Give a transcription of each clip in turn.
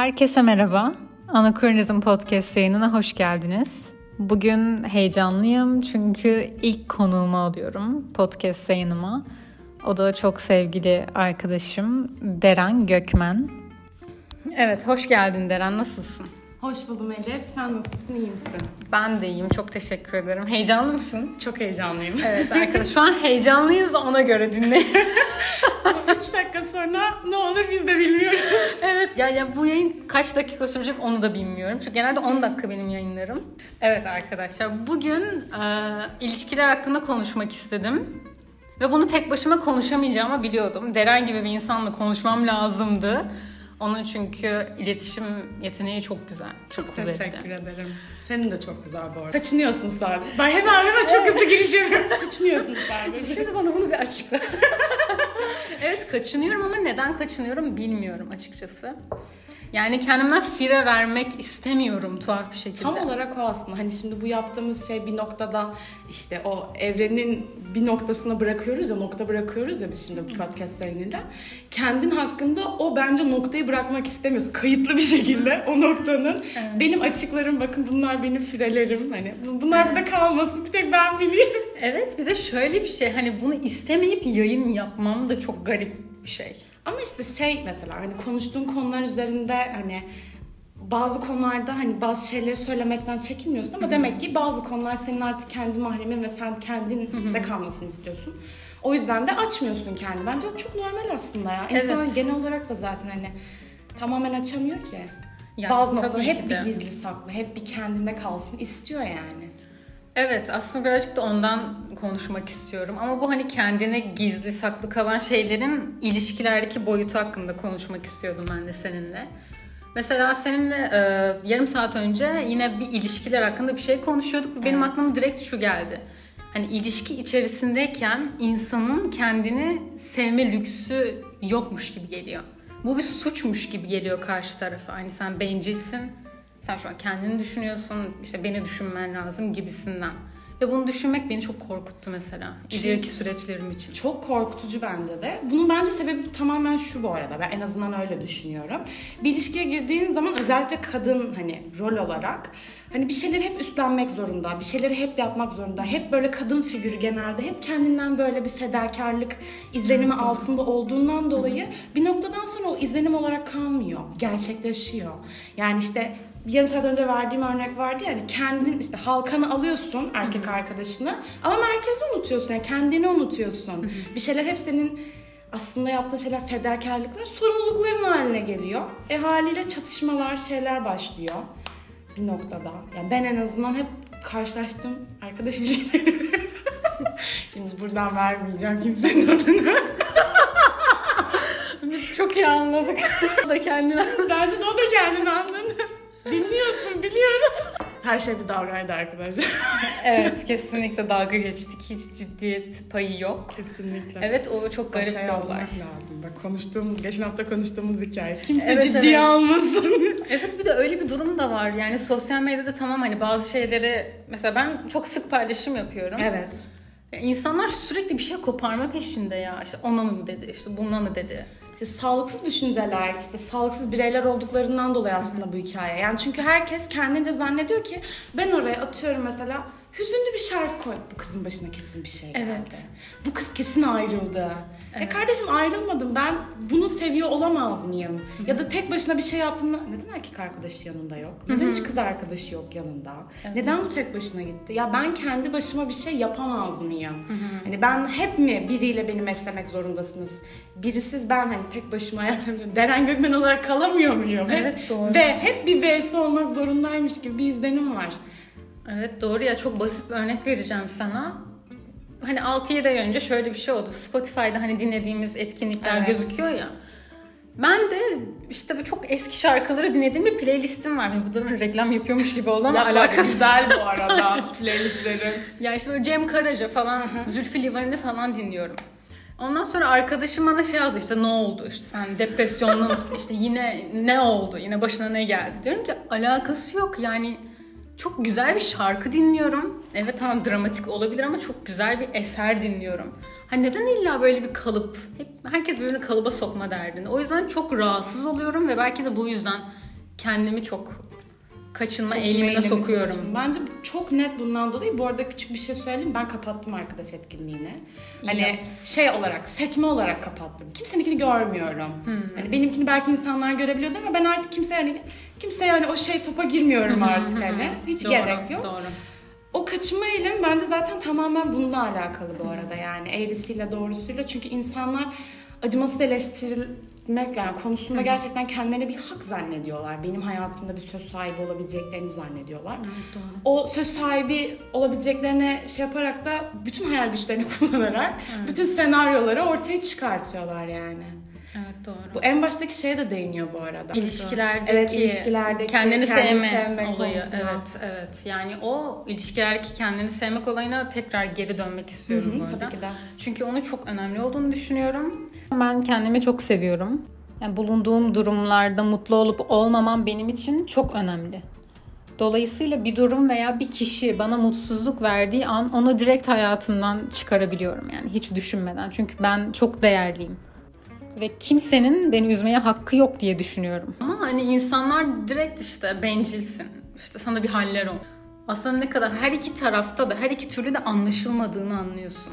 Herkese merhaba. Anakronizm Podcast yayınına hoş geldiniz. Bugün heyecanlıyım çünkü ilk konuğumu alıyorum podcast yayınıma. O da çok sevgili arkadaşım Deren Gökmen. Evet, hoş geldin Deren. Nasılsın? Hoş buldum Elif. Sen nasılsın? İyi misin? Ben de iyiyim. Çok teşekkür ederim. Heyecanlı mısın? Çok heyecanlıyım. Evet arkadaş şu an heyecanlıyız ona göre dinleyin. 3 dakika sonra ne olur biz de bilmiyoruz. evet ya, ya bu yayın kaç dakika sürecek onu da bilmiyorum. Çünkü genelde 10 dakika benim yayınlarım. Evet arkadaşlar bugün e, ilişkiler hakkında konuşmak istedim. Ve bunu tek başıma konuşamayacağımı biliyordum. Deren gibi bir insanla konuşmam lazımdı. Onun çünkü iletişim yeteneği çok güzel. Çok, çok kuvvetli. Teşekkür ederim. Senin de çok güzel bu arada. Kaçınıyorsun sadece. Ben hemen hemen çok hızlı giriş yapıyorum. Kaçınıyorsun sadece. Şimdi bana bunu bir açıkla. evet kaçınıyorum ama neden kaçınıyorum bilmiyorum açıkçası. Yani kendime fire vermek istemiyorum tuhaf bir şekilde. Tam olarak o aslında. Hani şimdi bu yaptığımız şey bir noktada işte o evrenin bir noktasına bırakıyoruz ya, nokta bırakıyoruz ya biz şimdi bu podcast yayınıyla. Kendin hakkında o bence noktayı bırakmak istemiyorsun. Kayıtlı bir şekilde o noktanın. Evet. Benim açıklarım bakın bunlar benim firelerim. Hani bunlar evet. burada kalmasın. Bir tek ben bileyim. Evet bir de şöyle bir şey hani bunu istemeyip yayın yapmam da çok garip bir şey. Ama işte şey mesela hani konuştuğun konular üzerinde hani bazı konularda hani bazı şeyleri söylemekten çekinmiyorsun ama Hı-hı. demek ki bazı konular senin artık kendi mahremin ve sen kendin de kalmasını istiyorsun. O yüzden de açmıyorsun kendini. Bence çok normal aslında ya. İnsan evet. genel olarak da zaten hani tamamen açamıyor ki. Yani, bazı noktalar hep bir gizli saklı, hep bir kendinde kalsın istiyor yani. Evet aslında birazcık da ondan konuşmak istiyorum. Ama bu hani kendine gizli saklı kalan şeylerin ilişkilerdeki boyutu hakkında konuşmak istiyordum ben de seninle. Mesela seninle e, yarım saat önce yine bir ilişkiler hakkında bir şey konuşuyorduk ve benim aklıma direkt şu geldi. Hani ilişki içerisindeyken insanın kendini sevme lüksü yokmuş gibi geliyor. Bu bir suçmuş gibi geliyor karşı tarafa. Hani sen bencilsin, sen şu an kendini düşünüyorsun, işte beni düşünmen lazım gibisinden. Ve bunu düşünmek beni çok korkuttu mesela. İleriki süreçlerim için. Çok korkutucu bence de. Bunun bence sebebi tamamen şu bu arada. Ben en azından öyle düşünüyorum. Bir ilişkiye girdiğin zaman özellikle kadın hani rol olarak hani bir şeyleri hep üstlenmek zorunda, bir şeyleri hep yapmak zorunda. Hep böyle kadın figürü genelde hep kendinden böyle bir fedakarlık izlenimi altında olduğundan dolayı bir noktadan sonra o izlenim olarak kalmıyor, gerçekleşiyor. Yani işte yarım saat önce verdiğim örnek vardı ya hani kendin işte halkanı alıyorsun erkek Hı-hı. arkadaşını ama merkezi unutuyorsun yani kendini unutuyorsun. Hı-hı. Bir şeyler hep senin aslında yaptığın şeyler fedakarlıklar sorumlulukların haline geliyor. E haliyle çatışmalar şeyler başlıyor bir noktada. Yani ben en azından hep karşılaştım arkadaş ilişkileri. Şimdi buradan vermeyeceğim kimsenin adını. Biz çok iyi anladık. o da kendini Bence de o da kendini anladı. Dinliyorsun biliyorum. Her şey bir dalgaydı arkadaşlar. evet kesinlikle dalga geçtik. Hiç ciddiyet payı yok. Kesinlikle. Evet o çok garip Başa bir olay. lazım. Bak konuştuğumuz, geçen hafta konuştuğumuz hikaye. Kimse evet, ciddiye evet. almasın. evet bir de öyle bir durum da var. Yani sosyal medyada tamam hani bazı şeyleri mesela ben çok sık paylaşım yapıyorum. Evet. İnsanlar sürekli bir şey koparma peşinde ya. İşte ona mı dedi, işte buna mı dedi işte sağlıksız düşünceler, işte sağlıksız bireyler olduklarından dolayı aslında bu hikaye. Yani çünkü herkes kendince zannediyor ki ben oraya atıyorum mesela hüzünlü bir şarkı koy. Bu kızın başına kesin bir şey geldi. Evet. Bu kız kesin ayrıldı. E evet. E kardeşim ayrılmadım. Ben bunu seviyor olamaz mıyım? Hı-hı. Ya da tek başına bir şey yaptığında neden erkek arkadaşı yanında yok? Neden Hı-hı. hiç kız arkadaşı yok yanında? Evet. Neden bu tek başına gitti? Ya ben kendi başıma bir şey yapamaz mıyım? Hı-hı. Hani ben hep mi biriyle beni meşlemek zorundasınız? Birisiz ben hani tek başıma yapamıyorum. Deren Gökmen olarak kalamıyor muyum? Evet hep, doğru. Ve hep bir V'si olmak zorundaymış gibi bir izlenim var. Evet doğru ya çok basit bir örnek vereceğim sana. Hani 6-7 ay önce şöyle bir şey oldu. Spotify'da hani dinlediğimiz etkinlikler evet. gözüküyor ya. Ben de işte çok eski şarkıları dinlediğim bir playlistim var. Yani bu durumun reklam yapıyormuş gibi oldu ama ya alakası. Güzel bu arada playlistlerin. ya işte böyle Cem Karaca falan, Zülfü Livaneli falan dinliyorum. Ondan sonra arkadaşım bana şey yazdı işte ne oldu işte sen depresyonlu mısın işte yine ne oldu yine başına ne geldi diyorum ki alakası yok yani çok güzel bir şarkı dinliyorum. Evet tamam dramatik olabilir ama çok güzel bir eser dinliyorum. Hani neden illa böyle bir kalıp? Hep herkes birbirini kalıba sokma derdinde. O yüzden çok rahatsız oluyorum ve belki de bu yüzden kendimi çok kaçınma eğilimine eğilimi sokuyorum. sokuyorsun. Bence çok net bundan dolayı. Bu arada küçük bir şey söyleyeyim. Ben kapattım arkadaş etkinliğini. Hani yapmışsın. şey olarak, sekme olarak kapattım. Kimseninkini görmüyorum. Hmm. Hani benimkini belki insanlar görebiliyordu ama ben artık kimse yani kimse yani o şey topa girmiyorum artık hani. Hiç Doğru, gerek yok. Doğru. O kaçınma eğilimi bence zaten tamamen bununla alakalı bu arada yani eğrisiyle doğrusuyla çünkü insanlar acımasız eleştirilmek yani konusunda gerçekten kendilerine bir hak zannediyorlar. Benim hayatımda bir söz sahibi olabileceklerini zannediyorlar. Evet, doğru. O söz sahibi olabileceklerine şey yaparak da bütün hayal güçlerini kullanarak bütün senaryoları ortaya çıkartıyorlar yani. Evet doğru. Bu en baştaki şeye de değiniyor bu arada. İlişkilerdeki, Evet, ilişkilerdeki kendini, kendini sevme sevmek olayı. konusunda. Evet, evet. Yani o ilişkilerdeki kendini sevmek olayına tekrar geri dönmek istiyorum Hı hı, bu arada. tabii ki de. Çünkü onu çok önemli olduğunu düşünüyorum. Ben kendimi çok seviyorum. Yani bulunduğum durumlarda mutlu olup olmamam benim için çok önemli. Dolayısıyla bir durum veya bir kişi bana mutsuzluk verdiği an onu direkt hayatımdan çıkarabiliyorum yani hiç düşünmeden. Çünkü ben çok değerliyim. Ve kimsenin beni üzmeye hakkı yok diye düşünüyorum. Ama hani insanlar direkt işte bencilsin. İşte sana bir haller ol. Aslında ne kadar her iki tarafta da her iki türlü de anlaşılmadığını anlıyorsun.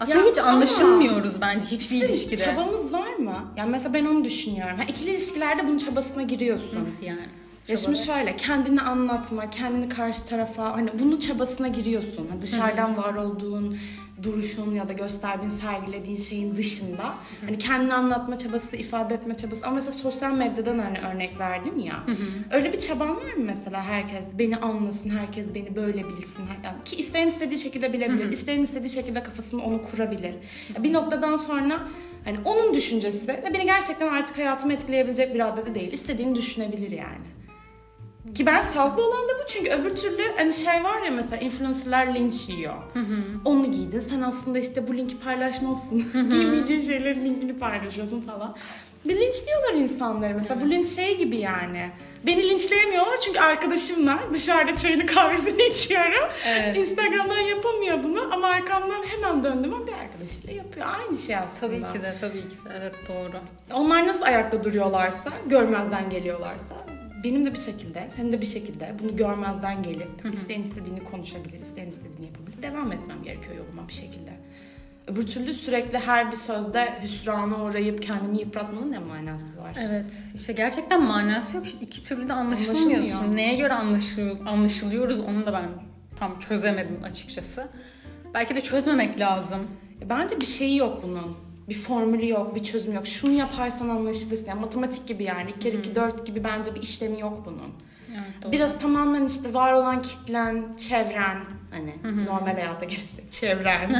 Aslında Ya hiç ama- anlaşılmıyoruz bence hiçbir İşte ilişkide. Çabamız var mı? Yani mesela ben onu düşünüyorum. Ha, ikili ilişkilerde bunun çabasına giriyorsun. Nasıl yani? Ya şimdi şöyle kendini anlatma, kendini karşı tarafa hani bunun çabasına giriyorsun. Ha, dışarıdan var olduğun duruşun ya da gösterdiğin, sergilediğin şeyin dışında hani kendini anlatma çabası, ifade etme çabası. Ama mesela sosyal medyadan hani örnek verdin ya. Öyle bir çaban var mı mesela herkes beni anlasın, herkes beni böyle bilsin. Yani ki isteyen istediği şekilde bilebilir, isteyen istediği şekilde kafasında onu kurabilir. Ya bir noktadan sonra hani onun düşüncesi ve beni gerçekten artık hayatımı etkileyebilecek bir raddede değil. İstediğini düşünebilir yani. Ki ben sağlıklı olan da bu çünkü öbür türlü hani şey var ya mesela influencerlar linç yiyor. Onu giydin sen aslında işte bu linki paylaşmazsın. Giymeyeceğin şeylerin linkini paylaşıyorsun falan. Bir linçliyorlar insanları mesela bu linç şey gibi yani. Beni linçleyemiyorlar çünkü arkadaşım var. Dışarıda çayını kahvesini içiyorum. Evet. Instagram'dan yapamıyor bunu ama arkamdan hemen döndüm ama bir arkadaşıyla yapıyor. Aynı şey aslında. Tabii ki de tabii ki de evet doğru. Onlar nasıl ayakta duruyorlarsa, görmezden geliyorlarsa benim de bir şekilde, senin de bir şekilde bunu görmezden gelip isteyen istediğini konuşabilir, isteyen istediğini yapabilir. Devam etmem gerekiyor yoluma bir şekilde. Öbür türlü sürekli her bir sözde hüsrana uğrayıp kendimi yıpratmanın ne manası var? Evet. işte gerçekten manası yok. İşte iki türlü de anlaşılmıyorsun. Anlaşılmıyor. Neye göre anlaşıl anlaşılıyoruz onu da ben tam çözemedim açıkçası. Belki de çözmemek lazım. Bence bir şeyi yok bunun. Bir formülü yok, bir çözümü yok. Şunu yaparsan anlaşılırsın. Yani matematik gibi yani. 2 kere 2 4 gibi bence bir işlemi yok bunun. Evet, doğru. Biraz tamamen işte var olan kitlen, çevren hani normal hayata gelirsek çevren.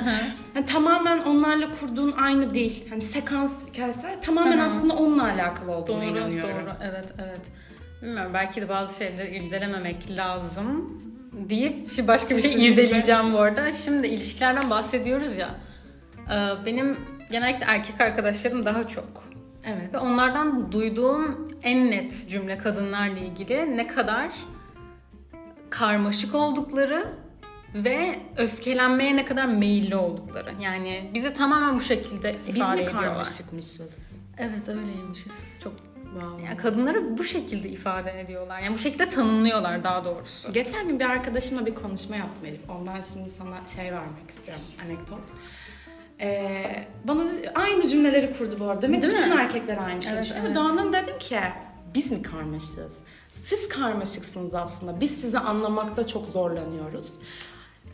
hani tamamen onlarla kurduğun aynı değil. Hani sekans hikayesi. Tamamen Hı hı. aslında onunla alakalı olduğuna Doğru, inanıyorum. doğru. Evet, evet. Bilmiyorum belki de bazı şeyleri irdelememek lazım deyip şimdi başka bir şey irdeleyeceğim bu arada. Şimdi ilişkilerden bahsediyoruz ya. e, Benim genellikle erkek arkadaşlarım daha çok. Evet. Ve onlardan duyduğum en net cümle kadınlarla ilgili ne kadar karmaşık oldukları ve öfkelenmeye ne kadar meyilli oldukları. Yani bizi tamamen bu şekilde Biz ifade mi ediyorlar. karmaşıkmışız? Evet öyleymişiz. Çok Wow. yani kadınları bu şekilde ifade ediyorlar. Yani bu şekilde tanımlıyorlar daha doğrusu. Geçen gün bir arkadaşımla bir konuşma yaptım Elif. Ondan şimdi sana şey vermek istiyorum, anekdot. Ee, bana aynı cümleleri kurdu bu arada. Demek Değil bütün mi? erkekler aynı şeyi Evet, düşünüyor. evet. Ve Doğan'dan dedim ki biz mi karmaşığız? Siz karmaşıksınız aslında. Biz sizi anlamakta çok zorlanıyoruz.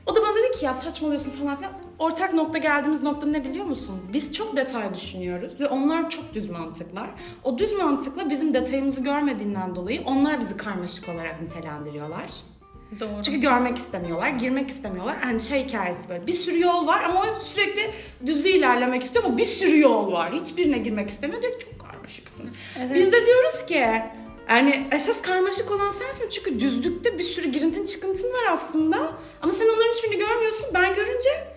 O da bana dedi ki ya saçmalıyorsun falan filan. Ortak nokta geldiğimiz nokta ne biliyor musun? Biz çok detay düşünüyoruz ve onlar çok düz mantıklar. O düz mantıkla bizim detayımızı görmediğinden dolayı onlar bizi karmaşık olarak nitelendiriyorlar. Doğru. Çünkü görmek istemiyorlar, girmek istemiyorlar. Yani şey hikayesi böyle bir sürü yol var ama o sürekli düzü ilerlemek istiyor ama bir sürü yol var. Hiçbirine girmek istemiyor diyor ki çok karmaşıksın. Evet. Biz de diyoruz ki yani esas karmaşık olan sensin çünkü düzlükte bir sürü girintin çıkıntın var aslında. Ama sen onların hiçbirini görmüyorsun. Ben görünce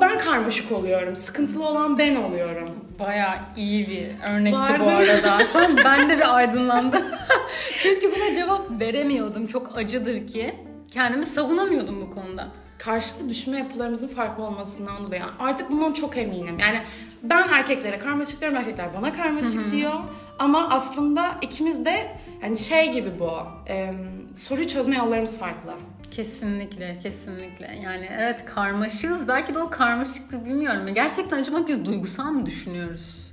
ben karmaşık oluyorum. Sıkıntılı olan ben oluyorum. Bayağı iyi bir örnekti Vardı. bu arada. Şu an ben de bir aydınlandım. Çünkü buna cevap veremiyordum. Çok acıdır ki. Kendimi savunamıyordum bu konuda. karşılıklı düşünme yapılarımızın farklı olmasından dolayı. Artık bundan çok eminim. Yani ben erkeklere karmaşık diyorum, erkekler bana karmaşık diyor. Ama aslında ikimiz de yani şey gibi bu. E, soruyu çözme yollarımız farklı. Kesinlikle, kesinlikle. Yani evet karmaşığız. Belki de o karmaşıklığı bilmiyorum. Gerçekten acaba biz duygusal mı düşünüyoruz?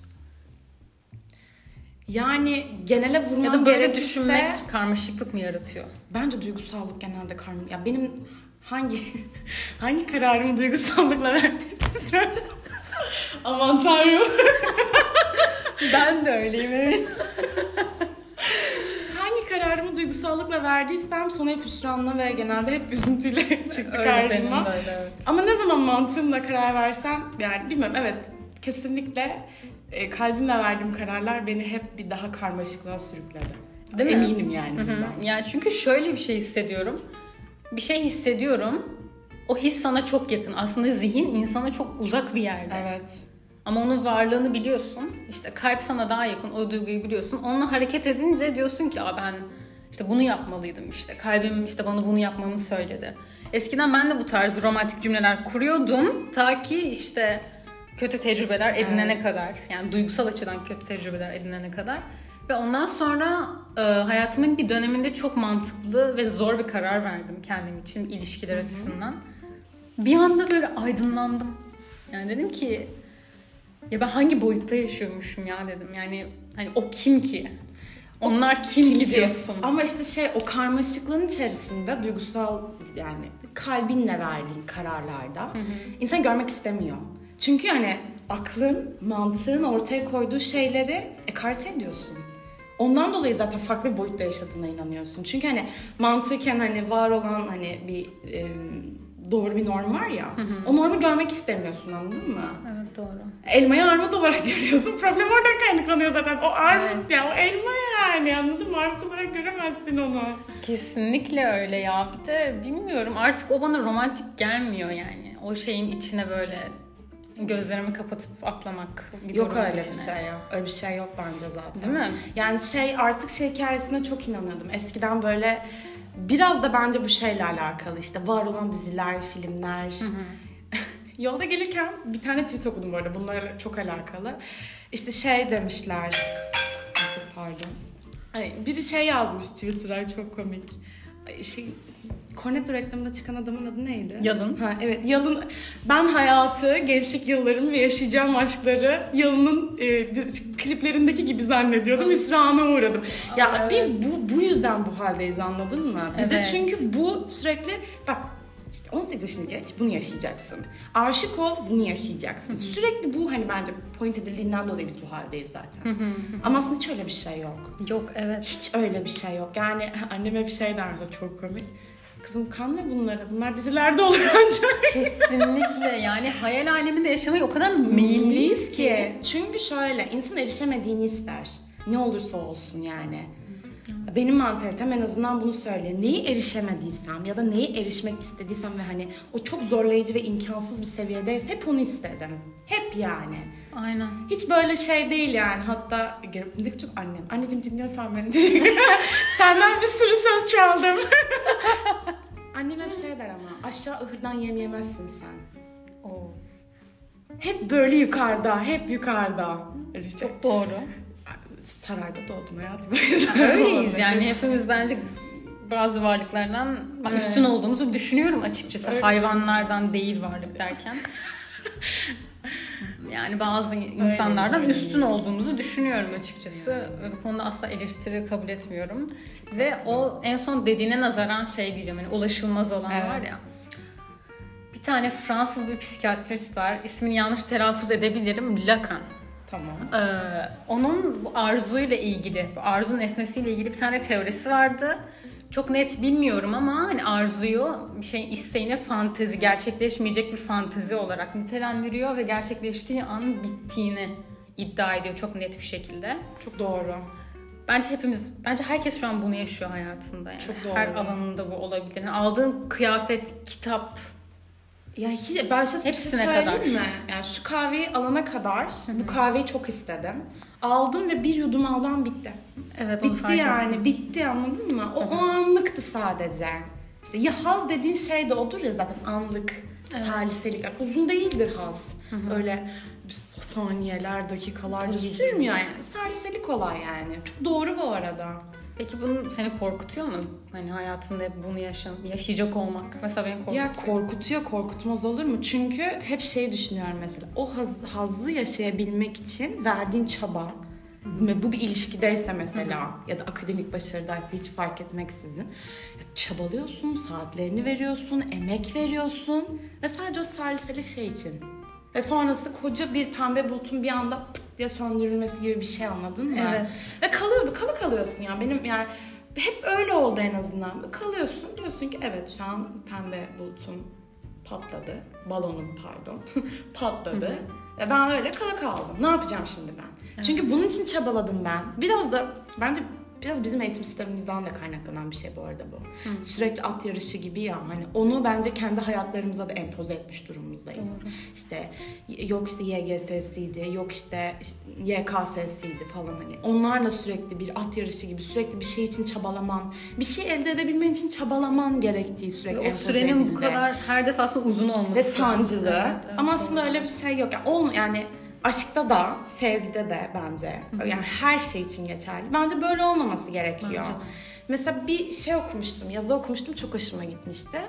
Yani genele vurmam Ya da böyle gerekirse... düşünmek karmaşıklık mı yaratıyor? Bence duygusallık genelde karma. Ya benim hangi hangi kararımı duygusallıkla verdiysem aman tanrım. Ben de öyleyim evet. kararımı duygusallıkla verdiysem sonu hep hüsranla ve genelde hep üzüntüyle çıktı Öyle karşıma. öyle evet. Ama ne zaman mantığımla karar versem yani bilmiyorum evet kesinlikle e, kalbimle verdiğim kararlar beni hep bir daha karmaşıklığa sürükledi. Değil mi? Eminim yani Hı hı. bundan. Yani çünkü şöyle bir şey hissediyorum. Bir şey hissediyorum. O his sana çok yakın. Aslında zihin insana çok uzak bir yerde. Evet. Ama onun varlığını biliyorsun. İşte kalp sana daha yakın. O duyguyu biliyorsun. Onunla hareket edince diyorsun ki Aa, ben işte bunu yapmalıydım işte. Kalbim işte bana bunu yapmamı söyledi. Eskiden ben de bu tarz romantik cümleler kuruyordum. Ta ki işte kötü tecrübeler edinene kadar. Yani duygusal açıdan kötü tecrübeler edinene kadar. Ve ondan sonra e, hayatımın bir döneminde çok mantıklı ve zor bir karar verdim kendim için ilişkiler açısından. Bir anda böyle aydınlandım. Yani dedim ki ya ben hangi boyutta yaşıyormuşum ya dedim. Yani hani o kim ki? Onlar kim, Kim ki ki? diyorsun. Ama işte şey o karmaşıklığın içerisinde duygusal yani kalbinle verdiğin kararlarda insan görmek istemiyor. Çünkü hani aklın, mantığın ortaya koyduğu şeyleri ekarte ediyorsun. Ondan dolayı zaten farklı bir boyutta yaşadığına inanıyorsun. Çünkü hani mantıken hani var olan hani bir e, doğru bir norm var ya. O normu görmek istemiyorsun anladın mı? Evet doğru. Elmayı armut olarak görüyorsun. Problem oradan kaynaklanıyor zaten. O armut Evet. ya o elma yani anladın mı? Armut olarak göremezsin onu. Kesinlikle öyle ya. Bir de bilmiyorum artık o bana romantik gelmiyor yani. O şeyin içine böyle gözlerimi kapatıp atlamak bir Yok öyle içine. bir şey yok. Öyle bir şey yok bence zaten. Değil mi? Yani şey artık şey hikayesine çok inanıyordum. Eskiden böyle biraz da bence bu şeyle alakalı işte var olan diziler, filmler. Yolda gelirken bir tane tweet okudum bu arada bunlarla çok alakalı. İşte şey demişler. Çok pardon. Ay, biri şey yazmış Twitter'a çok komik. Ay, Şey, Cornetto reklamında çıkan adamın adı neydi? Yalın. Ha, evet Yalın. Ben hayatı, gençlik yıllarımı ve yaşayacağım aşkları Yalın'ın e, kliplerindeki gibi zannediyordum. Hüsrana uğradım. Ya Evet. biz bu bu yüzden bu haldeyiz anladın mı? Bize Evet. çünkü bu sürekli bak işte 18 yaşını geç bunu yaşayacaksın. Aşık ol bunu yaşayacaksın. Sürekli bu hani bence point edildiğinden dolayı biz bu haldeyiz zaten. Ama aslında hiç öyle bir şey yok. Yok evet. Hiç öyle bir şey yok. Yani annem hep şey der çok komik. Kızım kanma bunları. Bunlar dizilerde olur ancak. Kesinlikle yani hayal aleminde yaşamayı o kadar meyilliyiz ki. Çünkü şöyle insan erişemediğini ister. Ne olursa olsun yani. Benim mantalitem en azından bunu söylüyor. Neyi erişemediysem ya da neyi erişmek istediysem ve hani o çok zorlayıcı ve imkansız bir seviyedeyse hep onu istedim. Hep yani. Aynen. Hiç böyle şey değil yani. Hatta ne çok annem. Anneciğim dinliyorsan beni. Senden bir sürü söz çaldım. Annem hep şey der ama aşağı ahırdan yem yemezsin sen. Oo. Hep böyle yukarıda, hep yukarıda. Öyle işte Çok doğru. sarayda doğdum hayatım. Öyleyiz yani hepimiz bence bazı varlıklardan Evet. üstün olduğumuzu düşünüyorum açıkçası. Öyle. Hayvanlardan değil varlık derken. Yani bazı insanlardan üstün olduğumuzu düşünüyorum açıkçası. Ve Bu konuda asla eleştiri kabul etmiyorum. Ve o en son dediğine nazaran şey diyeceğim hani ulaşılmaz olan Evet. var ya. Bir tane Fransız bir psikiyatrist var. İsmini yanlış telaffuz edebilirim. Lacan. Tamam. Ee, onun bu arzuyla ilgili, bu arzu nesnesiyle ilgili bir tane teorisi vardı. Çok net bilmiyorum ama hani arzuyu bir şeyin isteğine fantezi, gerçekleşmeyecek bir fantezi olarak nitelendiriyor ve gerçekleştiği an bittiğini iddia ediyor çok net bir şekilde. Çok doğru. Bence hepimiz, bence herkes şu an bunu yaşıyor hayatında yani. Çok doğru. Her alanında bu olabilir. Yani aldığın kıyafet, kitap, Ya hiç, ben Hepsine şey söyleyeyim kadar. mi? Yani şu kahveyi alana kadar bu kahveyi çok istedim. Aldım ve bir yudum aldım bitti. evet onu Bitti fark yani, ettim. bitti anladın mı? O, o anlıktı sadece. İşte ya haz dediğin şey de odur ya zaten anlık, saliselik. Yani uzun değildir haz. Öyle saniyeler, dakikalarca sürmüyor yani. Saliselik olay yani. Çok doğru bu arada. Peki bunu seni korkutuyor mu? Hani hayatında hep bunu yaşam, yaşayacak olmak. Mesela beni korkutuyor. Ya korkutuyor, korkutmaz olur mu? Çünkü hep şey düşünüyorum mesela. O haz, hazzı yaşayabilmek için verdiğin çaba ve bu bir ilişkideyse mesela ya da akademik başarıdaysa hiç fark etmeksizin çabalıyorsun, saatlerini veriyorsun, emek veriyorsun ve sadece o saliselik şey için. Ve sonrası koca bir pembe bulutun bir anda pıt diye söndürülmesi gibi bir şey anladın mı? Evet. Ve kalıyor, kalı kalıyorsun ya. Benim yani hep öyle oldu en azından. Kalıyorsun diyorsun ki evet şu an pembe bulutun patladı. Balonun pardon. patladı. Ve ben öyle kala kaldım. Ne yapacağım şimdi ben? Çünkü bunun için çabaladım ben. Biraz da bence biraz bizim eğitim sistemimizden de kaynaklanan bir şey bu arada bu. Sürekli at yarışı gibi ya hani onu bence kendi hayatlarımıza da empoze etmiş durumumuzdayız. İşte yok işte YGS'siydi, yok işte, işte YKS'siydi falan hani. Onlarla sürekli bir at yarışı gibi sürekli bir şey için çabalaman, bir şey elde edebilmen için çabalaman gerektiği sürekli Ve o sürenin bu edildi. kadar her defasında uzun olması. ve sancılı. Evet, evet, Ama doğru. aslında öyle bir şey yok. Yani, olm yani aşkta da, sevgide de bence. Yani her şey için geçerli. Bence böyle olmaması gerekiyor. Mesela bir şey okumuştum, yazı okumuştum çok hoşuma gitmişti.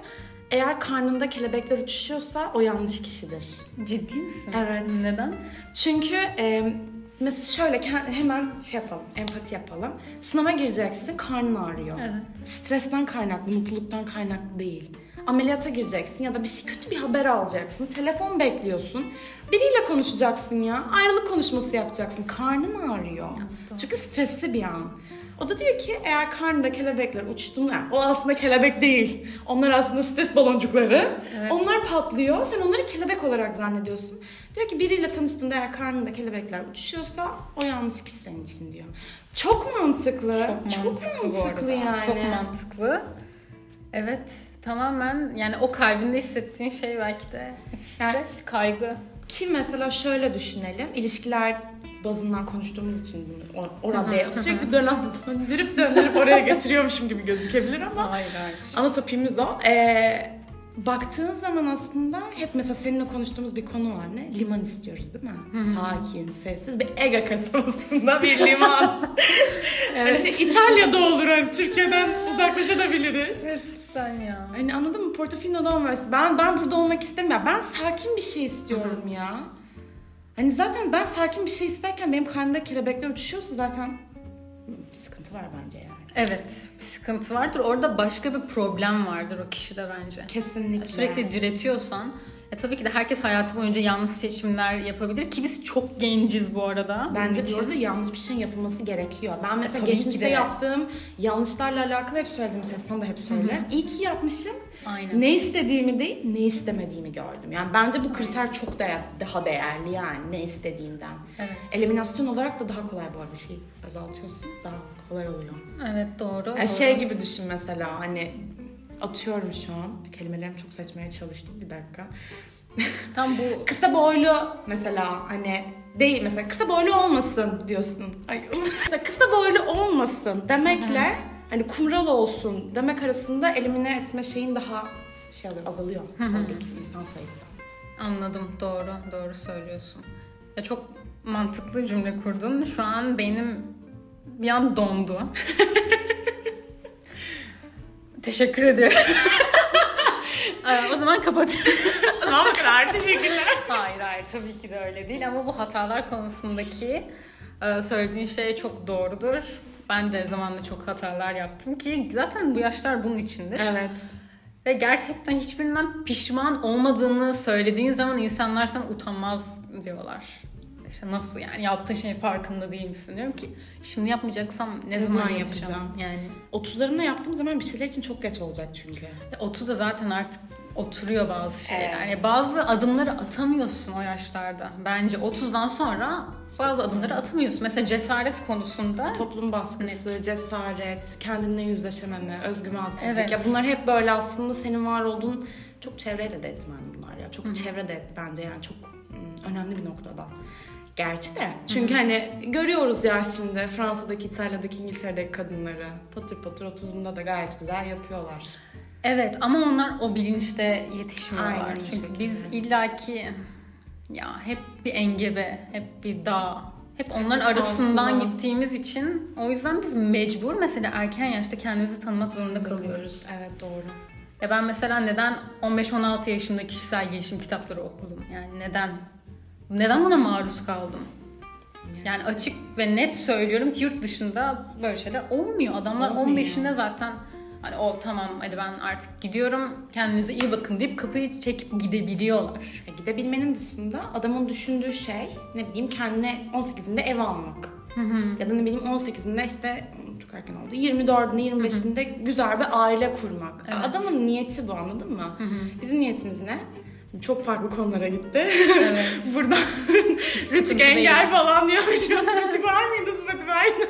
Eğer karnında kelebekler uçuşuyorsa o yanlış kişidir. Ciddi misin? Evet. Neden? Çünkü e, mesela şöyle hemen şey yapalım, empati yapalım. Sınava gireceksin, karnın ağrıyor. Evet. Stresten kaynaklı, mutluluktan kaynaklı değil. Ameliyata gireceksin ya da bir şey kötü bir haber alacaksın. Telefon bekliyorsun. Biriyle konuşacaksın ya. Ayrılık konuşması yapacaksın. Karnın ağrıyor. doğru. Çünkü stresli bir an. O da diyor ki eğer karnında kelebekler uçtuğunu, yani o aslında kelebek değil. Onlar aslında stres baloncukları. Evet. Onlar patlıyor. Sen onları kelebek olarak zannediyorsun. Diyor ki biriyle tanıştığında eğer karnında kelebekler uçuşuyorsa o yanlış kişi senin için diyor. Çok mantıklı. Çok mantıklı, bu arada. yani. Çok mantıklı. Evet. Tamamen yani o kalbinde hissettiğin şey belki de stres, kaygı. Ki mesela şöyle düşünelim. İlişkiler bazından konuştuğumuz için bunu orada sürekli dönen döndürüp döndürüp oraya getiriyormuşum gibi gözükebilir ama Hayır hayır. ana topimiz o. Ee, baktığın zaman aslında hep mesela seninle konuştuğumuz bir konu var ne? Liman istiyoruz değil mi? Sakin, sessiz bir Ege kasabasında bir liman. Hani şey, İtalya'da olur hani Türkiye'den uzaklaşabiliriz. Evet cidden ya. Hani anladın mı? Portofino'da olması. Ben ben burada olmak istemiyorum. Ben sakin bir şey istiyorum ya. Hani zaten ben sakin bir şey isterken benim karnımda kelebekler uçuşuyorsa zaten bir sıkıntı var bence yani. Evet bir sıkıntı vardır. Orada başka bir problem vardır o kişide bence. Kesinlikle. Sürekli diretiyorsan e tabii ki de herkes hayatı boyunca yanlış seçimler yapabilir ki biz çok genciz bu arada. Bence bir orada yanlış bir şeyin yapılması gerekiyor. Ben mesela tabii ki geçmişte yaptığım yanlışlarla alakalı hep söyledim. Sen sana da hep söylerim. İyi ki yapmışım. Aynen. Ne istediğimi değil, ne istemediğimi gördüm. Yani bence bu kriter çok da daha değerli yani ne istediğinden. Evet. Eliminasyon olarak da daha kolay bu arada şey azaltıyorsun daha kolay oluyor. Evet doğru. Yani doğru. şey gibi düşün mesela hani atıyorum şu an kelimelerimi çok seçmeye çalıştım bir dakika. Tam bu Kısa boylu mesela hani değil mesela kısa boylu olmasın diyorsun. Ay, mesela kısa boylu olmasın demekle hani kumral olsun demek arasında elimine etme şeyin daha şey oluyor, azalıyor. Oradaki insan sayısı. Anladım. Doğru. Doğru söylüyorsun. Ya çok mantıklı cümle kurdun. Şu an benim bir an dondu. Teşekkür ediyorum. Ee, o zaman kapatıyorum. Tamam kadar teşekkürler. hayır hayır tabii ki de öyle değil ama bu hatalar konusundaki e, söylediğin şey çok doğrudur. Ben de zamanla çok hatalar yaptım ki zaten bu yaşlar bunun içindir. Evet. Ve gerçekten hiçbirinden pişman olmadığını söylediğin zaman insanlar sana utanmaz diyorlar. İşte nasıl yani yaptığın şeyin farkında değil misin diyorum ki şimdi yapmayacaksam ne, Ne zaman, zaman yapacağım? yapacağım? Yani 30'larımda yaptığım zaman bir şeyler için çok geç olacak çünkü. 30'da zaten artık oturuyor bazı şeyler. Evet. Yani bazı adımları atamıyorsun o yaşlarda. Bence 30'dan sonra bazı adımları atamıyorsun. Mesela cesaret konusunda Toplum baskısı, cesaret, kendinle yüzleşememe, özgüvensizlik. Evet. Ya bunlar hep böyle aslında senin var olduğun çok çevreyle de etmen bunlar ya. Çok çevre de et bence yani çok mm, önemli bir noktada. Gerçi de. Çünkü hani görüyoruz ya şimdi Fransa'daki, İtalya'daki, İngiltere'deki kadınları patır patır 30'unda da gayet güzel yapıyorlar. Evet ama onlar o bilinçte yetişmiyorlar. Aynen Çünkü şekilde. biz illaki Ya hep bir engebe, hep bir dağ. Hep onların arasından Aslında. gittiğimiz için o yüzden biz mecbur mesela erken yaşta kendimizi tanımak zorunda kalıyoruz. Evet doğru. Ya ben mesela neden 15-16 yaşımda kişisel gelişim kitapları okudum? Yani neden? Neden buna maruz kaldım? Yani açık ve net söylüyorum ki yurt dışında böyle şeyler olmuyor. Adamlar Olmuyor. 15'inde zaten hani o tamam hadi ben artık gidiyorum kendinize iyi bakın deyip kapıyı çekip gidebiliyorlar. E, Gidebilmenin dışında adamın düşündüğü şey ne bileyim kendine 18'inde ev almak. Ya da ne bileyim 18'inde işte çok erken oldu. 24'ünde 25'inde güzel bir aile kurmak. Evet. Adamın niyeti bu anladın mı? Bizim niyetimiz ne? Çok farklı konulara gitti. Evet. Burada Rütük engel falan diyor. Rütük var mıydı Spotify'da?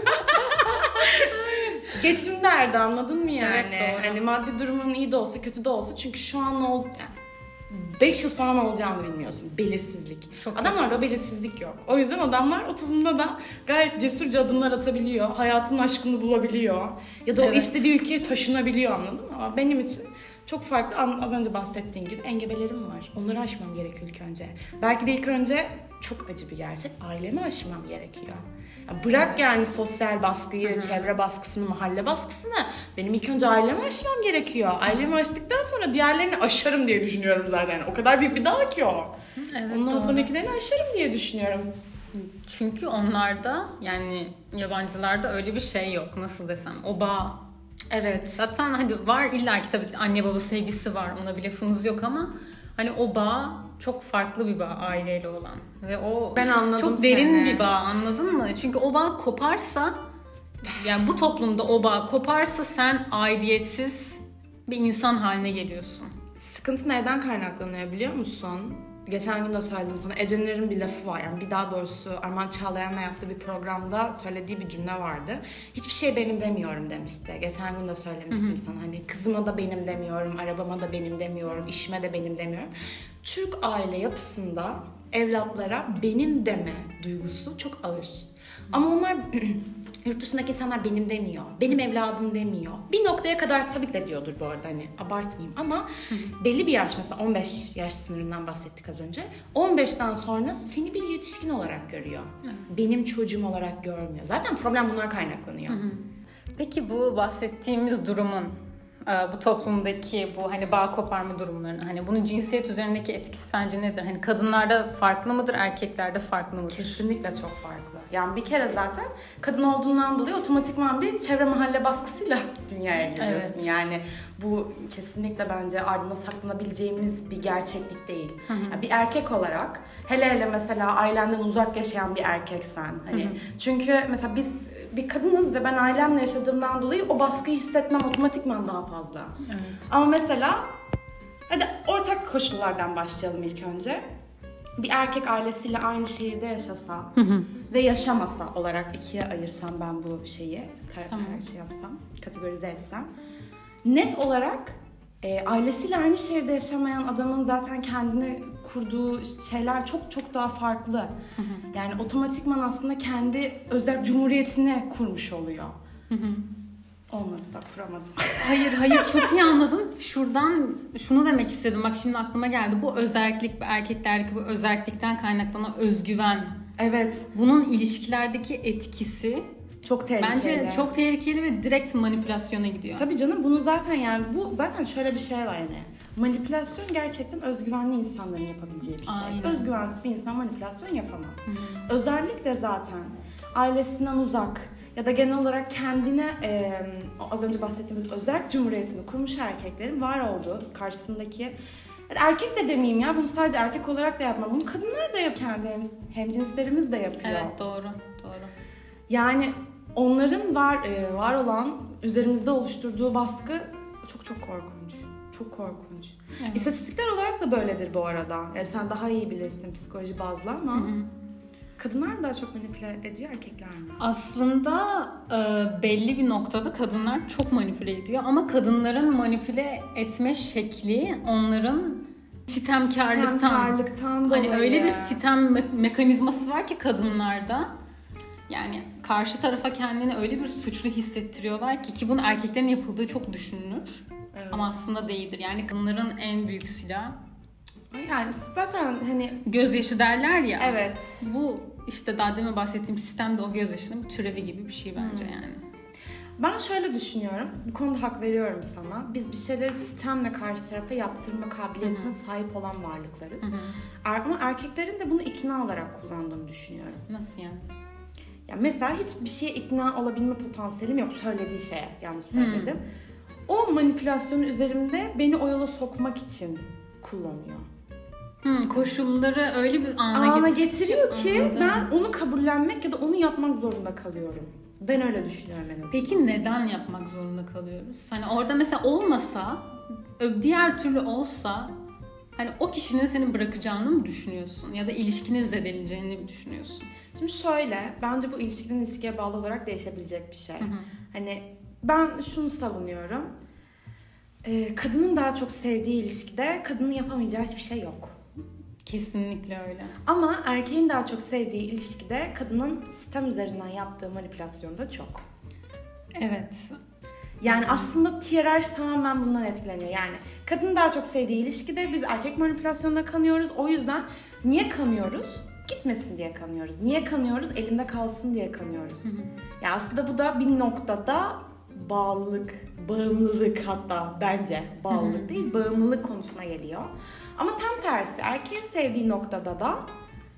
Geçim derdi anladın mı yani? Evet, doğru. hani maddi durumun iyi de olsa kötü de olsa çünkü şu an ne oldu? 5 yıl sonra ne olacağını bilmiyorsun. Belirsizlik. Çok Adamlarda belirsizlik yok. O yüzden adamlar 30'unda da gayet cesurca adımlar atabiliyor. Hayatın aşkını bulabiliyor. Ya da o Evet. istediği ülkeye taşınabiliyor anladın mı? Ama benim için çok farklı az önce bahsettiğim gibi engebelerim var. Onları aşmam gerekiyor ilk önce. Belki de ilk önce çok acı bir gerçek. Ailemi aşmam gerekiyor. Bırak yani sosyal baskıyı, çevre baskısını, mahalle baskısını. Benim ilk önce ailemi aşmam gerekiyor. Ailemi aştıktan sonra diğerlerini aşarım diye düşünüyorum zaten. O kadar büyük bir dağ ki o. Evet, Ondan doğru. sonrakilerini aşarım diye düşünüyorum. Çünkü onlarda yani yabancılarda öyle bir şey yok. Nasıl desem o bağ. Evet. Zaten hani var illa ki tabii anne baba sevgisi var. Ona bir lafımız yok ama hani o bağ çok farklı bir bağ aileyle olan. Ve o Ben anladım çok derin seni. bir bağ anladın mı? Çünkü o bağ koparsa yani bu toplumda o bağ koparsa sen aidiyetsiz bir insan haline geliyorsun. Sıkıntı nereden kaynaklanıyor biliyor musun? Geçen gün de söyledim sana. Ece'nin bir lafı var. Yani bir daha doğrusu Arman Çağlayan'la yaptığı bir programda söylediği bir cümle vardı. Hiçbir şey benim demiyorum demişti. Geçen gün de söylemiştim sana. Hani kızıma da benim demiyorum, arabama da benim demiyorum, işime de benim demiyorum. Türk aile yapısında evlatlara benim deme duygusu çok ağır. Ama onlar yurt dışındaki insanlar benim demiyor. Benim evladım demiyor. Bir noktaya kadar tabii ki de diyordur bu arada hani abartmayayım ama belli bir yaş mesela 15 yaş sınırından bahsettik az önce. 15'ten sonra seni bir yetişkin olarak görüyor. Benim çocuğum olarak görmüyor. Zaten problem bunlar kaynaklanıyor. Peki bu bahsettiğimiz durumun e, bu toplumdaki bu hani bağ koparma durumlarının hani bunun cinsiyet üzerindeki etkisi sence nedir? Hani kadınlarda farklı mıdır, erkeklerde farklı mıdır? Kesinlikle çok farklı. Yani bir kere zaten kadın olduğundan dolayı otomatikman bir çevre mahalle baskısıyla dünyaya geliyorsun. Evet. Yani bu kesinlikle bence ardına saklanabileceğimiz bir gerçeklik değil. Yani bir erkek olarak hele hele mesela ailenden uzak yaşayan bir erkeksen hani çünkü mesela biz bir kadınız ve ben ailemle yaşadığımdan dolayı o baskıyı hissetmem otomatikman daha fazla. Evet. Ama mesela hadi ortak koşullardan başlayalım ilk önce. Bir erkek ailesiyle aynı şehirde yaşasa ve yaşamasa olarak ikiye ayırsam ben bu şeyi, kar- Tamam. karşı yapsam, kategorize etsem. Net olarak e, ailesiyle aynı şehirde yaşamayan adamın zaten kendine kurduğu şeyler çok çok daha farklı. Yani otomatikman aslında kendi özel cumhuriyetini kurmuş oluyor. Olmadı bak kuramadım. Hayır hayır çok iyi anladım. Şuradan şunu demek istedim. Bak şimdi aklıma geldi. Bu özellik, bu erkeklerdeki bu özellikten kaynaklanan özgüven. Evet, Bunun ilişkilerdeki etkisi çok tehlikeli. bence çok tehlikeli ve direkt manipülasyona gidiyor. Tabii canım bunu zaten yani bu zaten şöyle bir şey var yani. Manipülasyon gerçekten özgüvenli insanların yapabileceği bir şey. Aynen. Özgüvensiz bir insan manipülasyon yapamaz. Özellikle zaten ailesinden uzak ya da genel olarak kendine e, az önce bahsettiğimiz özel cumhuriyetini kurmuş erkeklerin var olduğu karşısındaki erkek de demeyeyim ya bunu sadece erkek olarak da yapmam. Bunu kadınlar da yapıyor. Kendi hem, hemcinslerimiz de yapıyor. Evet doğru doğru. Yani onların var e, var olan üzerimizde oluşturduğu baskı çok çok korkunç. Çok korkunç. Evet. İstatistikler olarak da böyledir bu arada. Yani sen daha iyi bilirsin psikoloji bazlı ama kadınlar mı daha çok manipüle ediyor erkekler mi? Aslında e, belli bir noktada kadınlar çok manipüle ediyor ama kadınların manipüle etme şekli onların sitemkarlıktan. Sitemkarlıktan Hani dolayı. öyle bir sitem me- mekanizması var ki kadınlarda. Yani karşı tarafa kendini öyle bir suçlu hissettiriyorlar ki ki bunun erkeklerin yapıldığı çok düşünülür. Evet. Ama aslında değildir. Yani kadınların en büyük silahı Yani zaten hani Gözyaşı derler ya. evet. Bu işte daha demin bahsettiğim sistem de o gözyaşının bir türevi gibi bir şey bence yani. Ben şöyle düşünüyorum. Bu konuda hak veriyorum sana. Biz bir şeyleri sistemle karşı tarafa yaptırma kabiliyetine sahip olan varlıklarız. Er- Ama erkeklerin de bunu ikna olarak kullandığını düşünüyorum. Nasıl yani? Ya mesela hiçbir şeye ikna olabilme potansiyelim yok söylediği şeye. Yanlış söyledim. O manipülasyonu üzerimde beni o yola sokmak için kullanıyor. Hmm, koşulları öyle bir ana, Ana getir- getiriyor ki Anladım. ben onu kabullenmek ya da onu yapmak zorunda kalıyorum. Ben öyle düşünüyorum en azından. Peki neden yapmak zorunda kalıyoruz? Hani orada mesela olmasa, diğer türlü olsa hani o kişinin seni bırakacağını mı düşünüyorsun? Ya da ilişkinin zedeleneceğini mi düşünüyorsun? Şimdi şöyle, bence bu ilişkinin ilişkiye bağlı olarak değişebilecek bir şey. Hani ben şunu savunuyorum. Ee, kadının daha çok sevdiği ilişkide kadının yapamayacağı hiçbir şey yok. Kesinlikle öyle. Ama erkeğin daha çok sevdiği ilişkide kadının sistem üzerinden yaptığı manipülasyon da çok. Evet. Yani aslında hiyerarşi tamamen bundan etkileniyor. Yani kadının daha çok sevdiği ilişkide biz erkek manipülasyonuna kanıyoruz. O yüzden niye kanıyoruz? Gitmesin diye kanıyoruz. Niye kanıyoruz? Elimde kalsın diye kanıyoruz. Ya aslında bu da bir noktada bağlılık, bağımlılık hatta bence bağlılık değil, bağımlılık konusuna geliyor. Ama tam tersi erkeğin sevdiği noktada da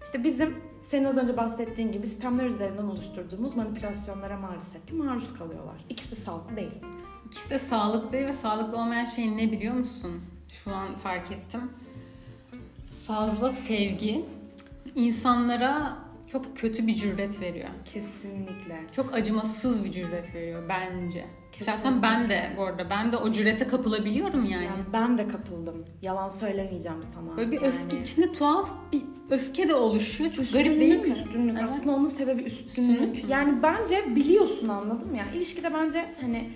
işte bizim senin az önce bahsettiğin gibi sistemler üzerinden oluşturduğumuz manipülasyonlara maalesef ki maruz kalıyorlar. İkisi de sağlıklı değil. İkisi de sağlıklı değil ve sağlıklı olmayan şey ne biliyor musun? Şu an fark ettim. Fazla sevgi insanlara çok kötü bir cüret veriyor. Kesinlikle. Çok acımasız bir cüret veriyor bence. Kesinlikle. Şahsen ben de bu arada ben de o cürete kapılabiliyorum yani. Yani ben de kapıldım. Yalan söylemeyeceğim sana. Böyle bir Yani öfke içinde tuhaf bir öfke de oluşuyor. Çok Üstünlük, garip değil mi? üstünlük. Evet. Aslında onun sebebi üstünlük. Üstünlük? Yani bence biliyorsun anladın mı? Yani ilişkide bence hani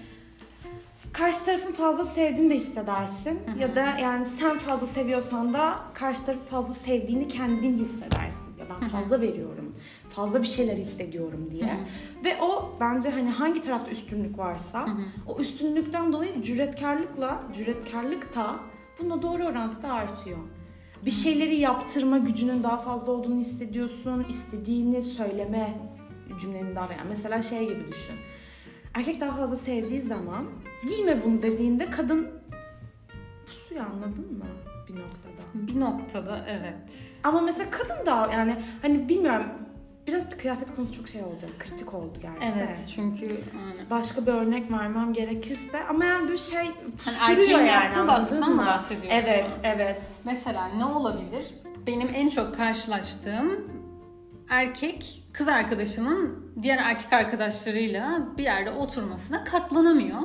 karşı tarafın fazla sevdiğini de hissedersin. Ya da yani sen fazla seviyorsan da karşı tarafı fazla sevdiğini kendin hissedersin. Ya ben fazla veriyorum. Fazla bir şeyler hissediyorum diye. Ve o bence hani hangi tarafta üstünlük varsa o üstünlükten dolayı cüretkarlıkla cüretkarlık da bununla doğru orantıda artıyor. Bir şeyleri yaptırma gücünün daha fazla olduğunu hissediyorsun. istediğini söyleme cümlenin daha yani mesela şey gibi düşün. Erkek daha fazla sevdiği zaman giyme bunu dediğinde kadın pusuyor anladın mı bir noktada. Bir noktada evet. Ama mesela kadın da yani hani bilmiyorum biraz kıyafet konusu çok şey oldu. Kritik oldu gerçi de. Evet çünkü yani, Başka bir örnek vermem gerekirse ama yani bir şey Hani erkeğin yani, yaptığı anladın baskıdan mı mı? bahsediyorsun? Evet, evet. Mesela ne olabilir? Benim en çok karşılaştığım erkek kız arkadaşının diğer erkek arkadaşlarıyla bir yerde oturmasına katlanamıyor.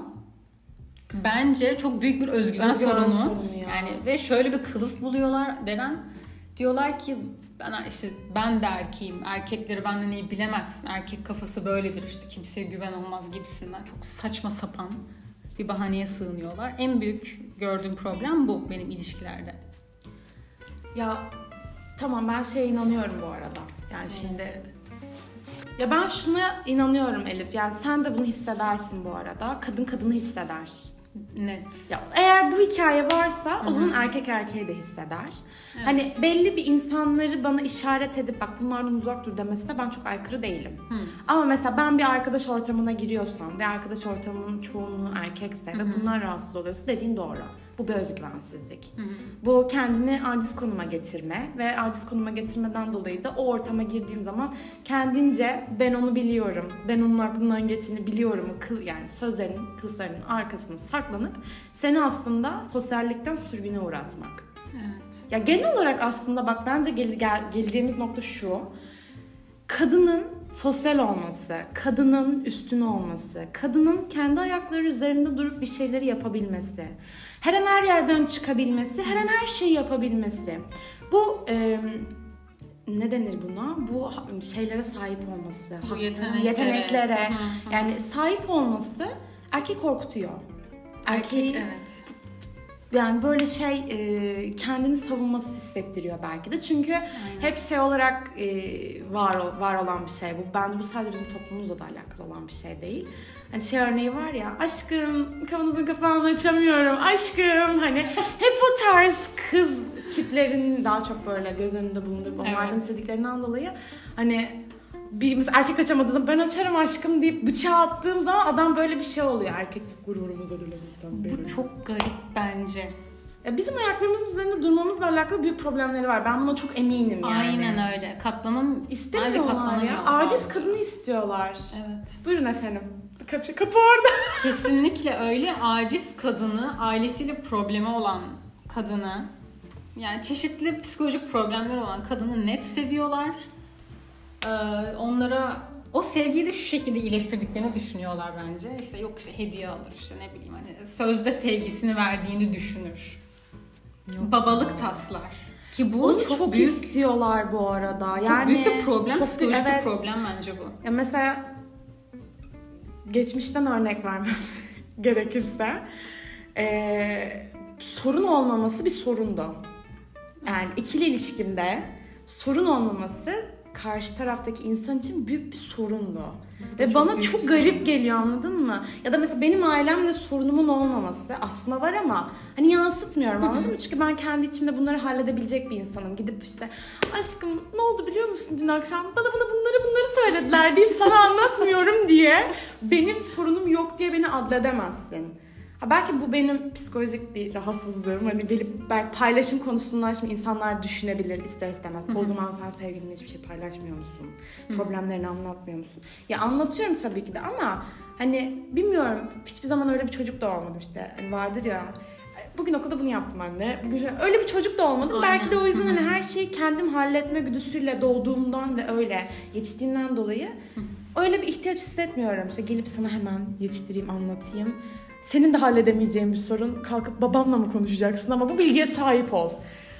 Bence çok büyük bir özgüven, Özgüven sorunu. sorunu ya. Yani ve şöyle bir kılıf buluyorlar Deren. Diyorlar ki ben işte ben de erkeğim. Erkekleri benden iyi bilemezsin. Erkek kafası böyledir işte kimseye güven olmaz gibisinden. Çok saçma sapan bir bahaneye sığınıyorlar. En büyük gördüğüm problem bu benim ilişkilerde. Ya tamam ben şeye inanıyorum bu arada. Yani şimdi ya ben şuna inanıyorum Elif. Yani sen de bunu hissedersin bu arada. Kadın kadını hisseder. Net. Ya eğer bu hikaye varsa o zaman erkek erkeği de hisseder. Hani belli bir insanları bana işaret edip bak bunlardan uzak dur demesine ben çok aykırı değilim. Ama mesela ben bir arkadaş ortamına giriyorsam ve arkadaş ortamının çoğunluğu erkekse ve bunlar rahatsız oluyorsa dediğin doğru. Bu bir özgüvensizlik. Bu kendini aciz konuma getirme ve aciz konuma getirmeden dolayı da o ortama girdiğim zaman kendince ben onu biliyorum, ben onun aklından geçeni biliyorum kıl yani sözlerinin, kılıflarının arkasına saklanıp seni aslında sosyallikten sürgüne uğratmak. Evet. Ya genel olarak aslında bak bence gel, gel- geleceğimiz nokta şu. Kadının sosyal olması, kadının üstün olması, kadının kendi ayakları üzerinde durup bir şeyleri yapabilmesi, her an her yerden çıkabilmesi, her an her şeyi yapabilmesi. Bu e, ne denir buna? Bu şeylere sahip olması, Bu yeteneklere. yeteneklere yani sahip olması erkek korkutuyor. Erkeği Erkek evet. Yani böyle şey e, kendini savunması hissettiriyor belki de. Çünkü hep şey olarak e, var var olan bir şey bu. Bence bu sadece bizim toplumumuzla da alakalı olan bir şey değil. Hani şey örneği var ya aşkım kafanızın kapağını açamıyorum aşkım hani hep o tarz kız tiplerinin daha çok böyle göz önünde bulundurup onlardan Evet. istediklerinden dolayı hani birimiz erkek açamadığında ben açarım aşkım deyip bıçağı attığım zaman adam böyle bir şey oluyor. Erkeklik gururumuza bile Bu çok garip bence. ya bizim ayaklarımızın üzerinde durmamızla alakalı büyük problemleri var. Ben buna çok eminim yani. Aynen öyle. Katlanım İstemiyorlar ya. Aciz kadını istiyorlar. Evet. Buyurun efendim. Kapı, kapı orada. Kesinlikle öyle aciz kadını, ailesiyle problemi olan kadını, yani çeşitli psikolojik problemler olan kadını net seviyorlar. Ee, onlara o sevgiyi de şu şekilde iyileştirdiklerini düşünüyorlar bence. İşte yok işte hediye alır işte ne bileyim hani sözde sevgisini verdiğini düşünür. Babalık taslar. Ki bu Onu çok, çok, büyük istiyorlar bu arada. çok yani büyük bir problem, çok psikolojik evet. bir problem bence bu. Ya mesela geçmişten örnek vermem gerekirse ee, sorun olmaması bir sorundu. Yani ikili ilişkimde sorun olmaması karşı taraftaki insan için büyük bir sorundu. Ve çok bana çok garip sorun. geliyor anladın mı? Ya da mesela benim ailemle sorunumun olmaması aslında var ama hani yansıtmıyorum anladın mı? Çünkü ben kendi içimde bunları halledebilecek bir insanım. Gidip işte aşkım ne oldu biliyor musun dün akşam? Bana bana bunları bunları söylediler deyip sana anlatmıyorum diye benim sorunum yok diye beni adledemezsin. Belki bu benim psikolojik bir rahatsızlığım. Hani gelip belki paylaşım konusundan şimdi insanlar düşünebilir ister istemez. O zaman sen sevgilinle hiçbir şey paylaşmıyor musun? Problemlerini anlatmıyor musun? Ya anlatıyorum tabii ki de ama hani bilmiyorum hiçbir zaman öyle bir çocuk da olmadım işte. Hani vardır ya Bugün okulda bunu yaptım anne. Bugün öyle bir çocuk da olmadım. Aynen. Belki de o yüzden hani her şeyi kendim halletme güdüsüyle doğduğumdan ve öyle yetiştiğimden dolayı öyle bir ihtiyaç hissetmiyorum. İşte gelip sana hemen yetiştireyim, anlatayım. Senin de halledemeyeceğin bir sorun. Kalkıp babamla mı konuşacaksın ama bu bilgiye sahip ol.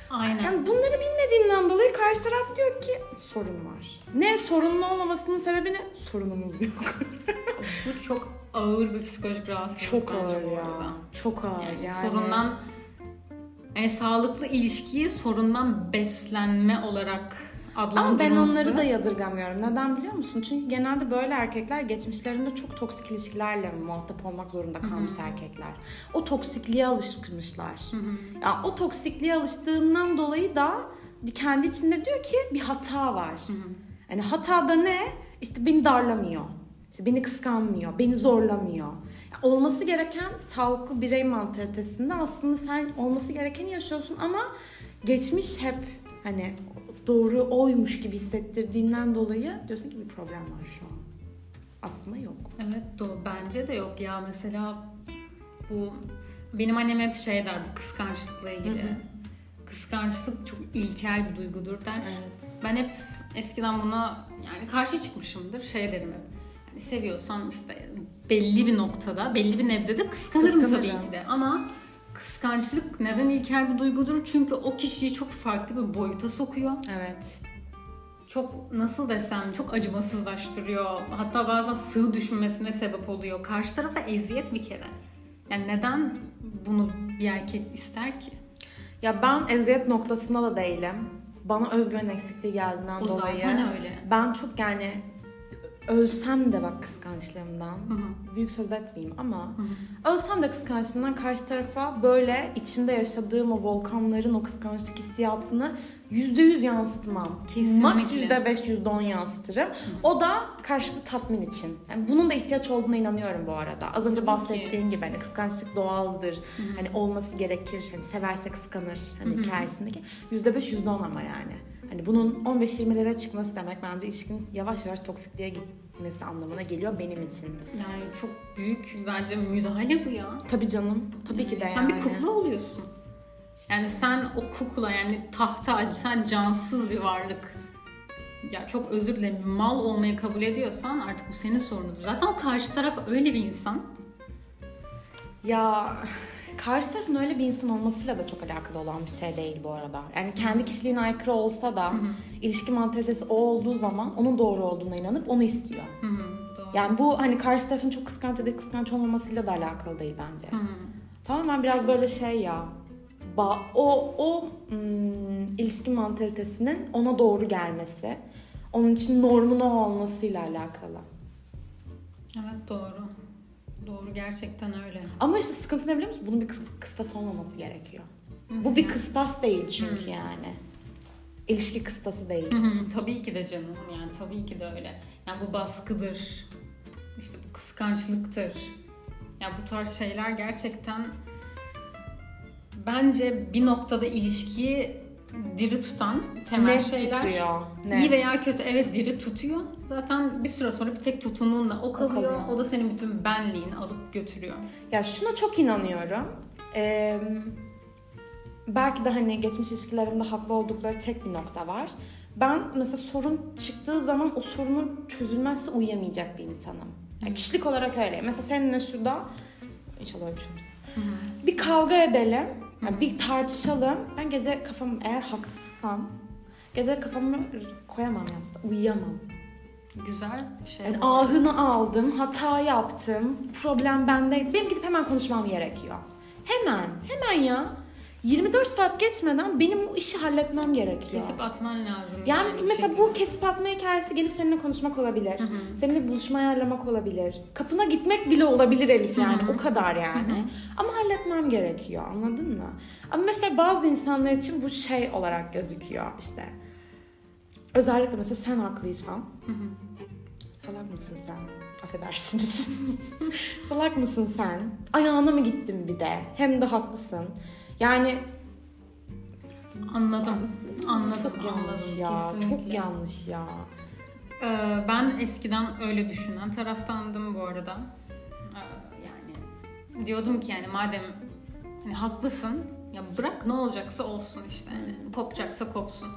Aynen. Yani bunları bilmediğinden dolayı karşı taraf diyor ki sorun var. Ne sorunun olmamasının sebebi ne? Sorunumuz yok. Bu çok ağır bir psikolojik rahatsızlık Çok ağır ya. arada. Çok ağır Yani, yani. sorundan yani sağlıklı ilişkiyi sorundan beslenme olarak Ama ben onları da yadırgamıyorum. Neden biliyor musun? Çünkü genelde böyle erkekler geçmişlerinde çok toksik ilişkilerle muhatap olmak zorunda kalmış erkekler. O toksikliğe alışmışlar. Ya o toksikliğe alıştığından dolayı da kendi içinde diyor ki bir hata var. Yani hata da ne? İşte beni darlamıyor. İşte beni kıskanmıyor, beni zorlamıyor. Ya olması gereken sağlıklı birey mantalitesinde aslında sen olması gerekeni yaşıyorsun ama geçmiş hep hani doğru oymuş gibi hissettirdiğinden dolayı diyorsun ki bir problem var şu an. Aslında yok. Evet doğru. Bence de yok ya mesela bu benim annem hep şey der bu kıskançlıkla ilgili. Hı hı. Kıskançlık çok ilkel bir duygudur der. Evet. Ben hep eskiden buna yani karşı çıkmışımdır. Şey derim hep. Hani seviyorsam işte belli bir noktada, belli bir nebzede kıskanırım, Kıskanırım. tabii ki de. Ama kıskançlık neden ilkel bir duygudur? Çünkü o kişiyi çok farklı bir boyuta sokuyor. Evet. Çok nasıl desem çok acımasızlaştırıyor. Hatta bazen sığ düşmesine sebep oluyor. Karşı tarafa eziyet bir kere. Yani neden bunu bir erkek ister ki? Ya ben eziyet noktasında da değilim. Bana özgüven eksikliği geldiğinden O dolayı. zaten öyle. Ben çok yani ölsem de bak kıskançlığımdan. Hı hı. Büyük söz etmeyeyim ama Hı hı. ölsem de kıskançlığımdan karşı tarafa böyle içimde yaşadığım o volkanların o kıskançlık hissiyatını yüzde yüz yansıtmam. Kesinlikle. Max yüzde beş, yüzde on yansıtırım. O da karşılıklı tatmin için. Yani bunun da ihtiyaç olduğuna inanıyorum bu arada. Az önce Tabii bahsettiğin gibi hani kıskançlık doğaldır. Hani olması gerekir. Hani severse kıskanır. Hani Hı hı. hikayesindeki. Yüzde beş, yüzde on ama yani. Hani bunun 15-20'lere çıkması demek bence ilişkinin yavaş yavaş toksikliğe gitmesi anlamına geliyor benim için. Yani çok büyük bence müdahale bu ya. Tabii canım. Tabii ki de Sen yani. bir kukla oluyorsun. Yani sen o kukla yani tahta, sen cansız bir varlık. Ya çok özür dilerim mal olmayı kabul ediyorsan artık bu senin sorunun. Zaten o karşı taraf öyle bir insan. Ya karşı tarafın öyle bir insan olmasıyla da çok alakalı olan bir şey değil bu arada. Yani kendi kişiliğine aykırı olsa da ilişki mantalitesi o olduğu zaman onun doğru olduğuna inanıp onu istiyor. Doğru. Yani bu hani karşı tarafın çok kıskanç ya da kıskanç olmamasıyla da alakalı değil bence. Tamamen biraz böyle şey ya ba- o o hmm, ilişki mantalitesinin ona doğru gelmesi, onun için normun o olmasıyla alakalı. Evet doğru. Doğru gerçekten öyle. Ama işte sıkıntı ne biliyor musun? Bunun bir kıs- kıstas olmaması gerekiyor. Nasıl Bu bir yani? kıstas değil çünkü yani. İlişki kıstası değil. Hı hı, tabii ki de canım yani tabii ki de öyle. Yani bu baskıdır. işte bu kıskançlıktır. Yani bu tarz şeyler gerçekten bence bir noktada ilişkiyi diri tutan temel Net şeyler. tutuyor. İyi Net. veya kötü evet diri tutuyor. Zaten bir süre sonra bir tek tutunduğunda o kalıyor. kalıyor. O da senin bütün benliğini alıp götürüyor. Ya şuna çok inanıyorum. Ee, belki de hani geçmiş ilişkilerimde haklı oldukları tek bir nokta var. Ben mesela sorun çıktığı zaman o sorunun çözülmezse uyuyamayacak bir insanım. Yani kişilik olarak öyle. Mesela seninle şurada inşallah öyle bir şey. Bir kavga edelim. Yani bir tartışalım. Ben gece kafamı eğer haksızsam gece kafamı koyamam yastığa. Uyuyamam. Güzel bir şey. Yani ahını aldım, hata yaptım, problem bende. Benim gidip hemen konuşmam gerekiyor. Hemen, hemen ya. 24 saat geçmeden benim bu işi halletmem gerekiyor. Kesip atman lazım. yani bir mesela şekilde. bu kesip atma hikayesi gelip seninle konuşmak olabilir. Seninle bir buluşma ayarlamak olabilir. Kapına gitmek bile olabilir Elif yani. O kadar yani. Ama halletmem gerekiyor anladın mı? Ama mesela bazı insanlar için bu şey olarak gözüküyor işte. Özellikle mesela sen haklıysan. Salak mısın sen? Affedersiniz. Salak mısın sen? Ayağına mı gittin bir de? Hem de haklısın. Yani Anladım. Anladım. çok yanlış anladım. ya. Kesinlikle. Çok yanlış ya. Ee, ben eskiden öyle düşünen taraftandım bu arada. Ee, yani diyordum ki yani madem hani haklısın ya bırak ne olacaksa olsun işte. Yani kopacaksa kopsun.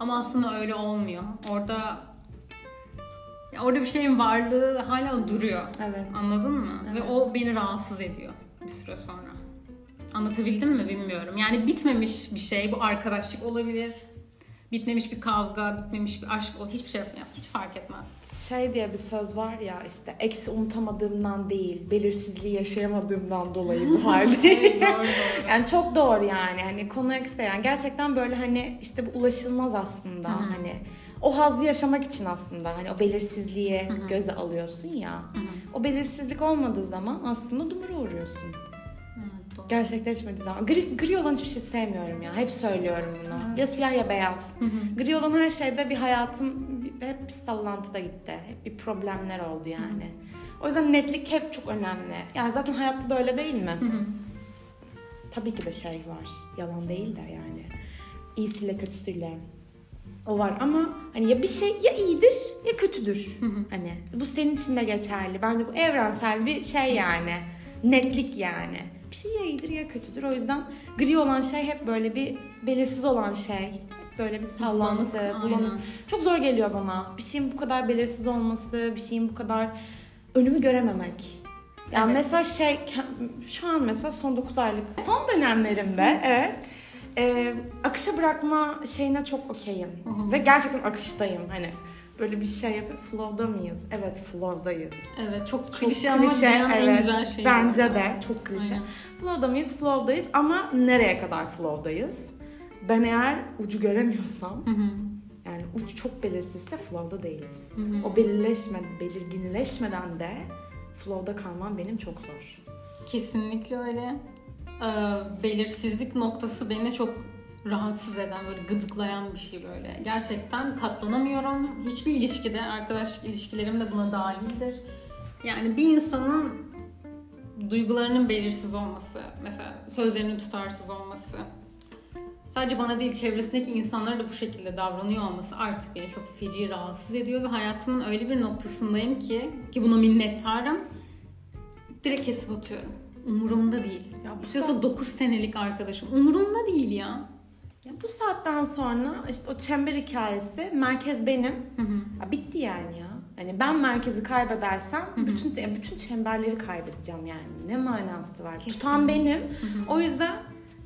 Ama aslında öyle olmuyor. Orada ya orada bir şeyin varlığı hala duruyor. Evet. Anladın mı? Ve Evet. o beni rahatsız ediyor bir süre sonra. Anlatabildim mi bilmiyorum. Yani bitmemiş bir şey. Bu arkadaşlık olabilir. Bitmemiş bir kavga, bitmemiş bir aşk ol. Hiçbir şey yapmıyor. Hiç fark etmez. Şey diye bir söz var ya işte eksi unutamadığımdan değil, belirsizliği yaşayamadığımdan dolayı bu haldeyim. doğru doğru. Yani çok doğru yani. Hani konu eksi yani gerçekten böyle hani işte bu ulaşılmaz aslında. Hı hı. Hani o hazzı yaşamak için aslında hani o belirsizliği Hı hı. göze alıyorsun ya. Hı hı. O belirsizlik olmadığı zaman aslında dumura uğruyorsun. Gerçekleşmediği zaman. Gri, gri olan hiçbir şey sevmiyorum ya. Hep söylüyorum bunu. Evet. Ya siyah ya beyaz. Hı hı. Gri olan her şeyde bir hayatım hep bir sallantıda gitti. Hep bir problemler oldu yani. O yüzden netlik hep çok önemli. Yani zaten hayatta da öyle değil mi? Hı hı. Tabii ki de şey var. Yalan değil de yani. İyisiyle kötüsüyle. O var ama hani ya bir şey ya iyidir ya kötüdür. Hı hı. Hani bu senin için de geçerli. Bence bu evrensel bir şey yani. Netlik yani. Bir şey ya iyidir ya kötüdür. O yüzden gri olan şey hep böyle bir belirsiz olan şey. Böyle bir sallantı, Bulanık. Çok zor geliyor bana. Bir şeyin bu kadar belirsiz olması, bir şeyin bu kadar önümü görememek. Yani Evet. mesela şey şu an mesela son 9 aylık son dönemlerimde evet e, akışa bırakma şeyine çok okeyim. Ve gerçekten akıştayım. Hani böyle bir şey yapıp flow'da mıyız? Evet flow'dayız. Evet çok Çok klişe ama klişe, en evet. güzel şeyi. Bence bu. de çok klişe. Aynen. Flow'da mıyız? Flow'dayız ama nereye kadar flow'dayız? Ben eğer ucu göremiyorsam Hı hı. yani uç çok belirsizse flow'da değiliz. Hı hı. O belirleşme, belirginleşmeden de flow'da kalmam benim çok zor. Kesinlikle öyle. Ee, belirsizlik noktası beni çok rahatsız eden, böyle gıdıklayan bir şey böyle. Gerçekten katlanamıyorum. Hiçbir ilişkide, arkadaşlık ilişkilerim de buna dahildir. Yani bir insanın duygularının belirsiz olması, mesela sözlerinin tutarsız olması, sadece bana değil çevresindeki insanlara da bu şekilde davranıyor olması artık beni çok feci rahatsız ediyor ve hayatımın öyle bir noktasındayım ki ki buna minnettarım. Direkt kesip atıyorum. Umurumda değil. Ya bu İstiyorsa 9 senelik arkadaşım. Umurumda değil ya. Ya bu saatten sonra işte o çember hikayesi merkez benim. Hı hı. Ya bitti yani ya. Hani ben merkezi kaybedersem Hı hı. bütün ya bütün çemberleri kaybedeceğim yani. Ne manası var? Kesin. Tutan benim. Hı hı. O yüzden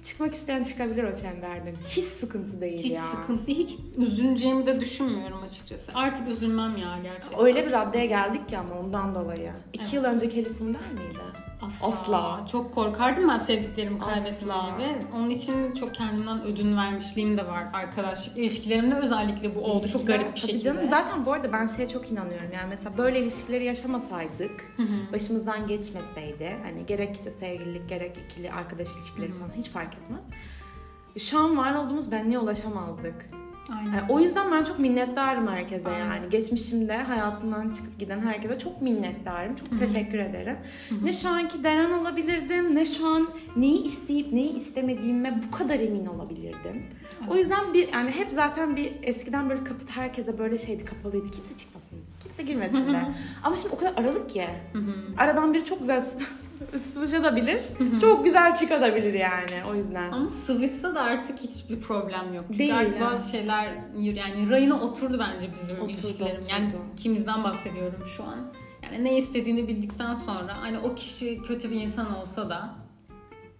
çıkmak isteyen çıkabilir o çemberden. Hiç sıkıntı değil Hiç ya. sıkıntı, hiç üzüleceğimi de düşünmüyorum açıkçası. Artık üzülmem ya gerçekten. Öyle bir raddeye geldik ki ama ondan dolayı. İki Evet. yıl önce Elif bunu der miydi? Asla. Asla. Çok korkardım ben sevdiklerimi kaybetmeye ve onun için çok kendimden ödün vermişliğim de var. Arkadaşlık ilişkilerimde özellikle bu oldu. Çok garip bir şekilde. canım. Zaten bu arada ben şeye çok inanıyorum. Yani mesela böyle ilişkileri yaşamasaydık, başımızdan geçmeseydi, hani gerek işte sevgililik, gerek ikili arkadaş ilişkileri falan hiç fark etmez. Şu an var olduğumuz benliğe ulaşamazdık. Aynen. O yüzden ben çok minnettarım herkese Aynen. yani. Geçmişimde hayatımdan çıkıp giden herkese çok minnettarım. Çok teşekkür ederim. Ne şu anki Deren olabilirdim, ne şu an neyi isteyip neyi istemediğime bu kadar emin olabilirdim. O yüzden bir yani hep zaten bir eskiden böyle kapı herkese böyle şeydi kapalıydı. Kimse çıkmasın. Kimse girmesin de. Ama şimdi o kadar aralık ki. Aradan biri çok güzel sıvışabilir. çok güzel çıkabilir yani o yüzden. Ama sıvışsa da artık hiçbir problem yok. Çünkü Değil, artık evet. bazı şeyler yani rayına oturdu bence bizim Oturdu, ilişkilerim. oturdu. Yani ikimizden bahsediyorum şu an. Yani ne istediğini bildikten sonra hani o kişi kötü bir insan olsa da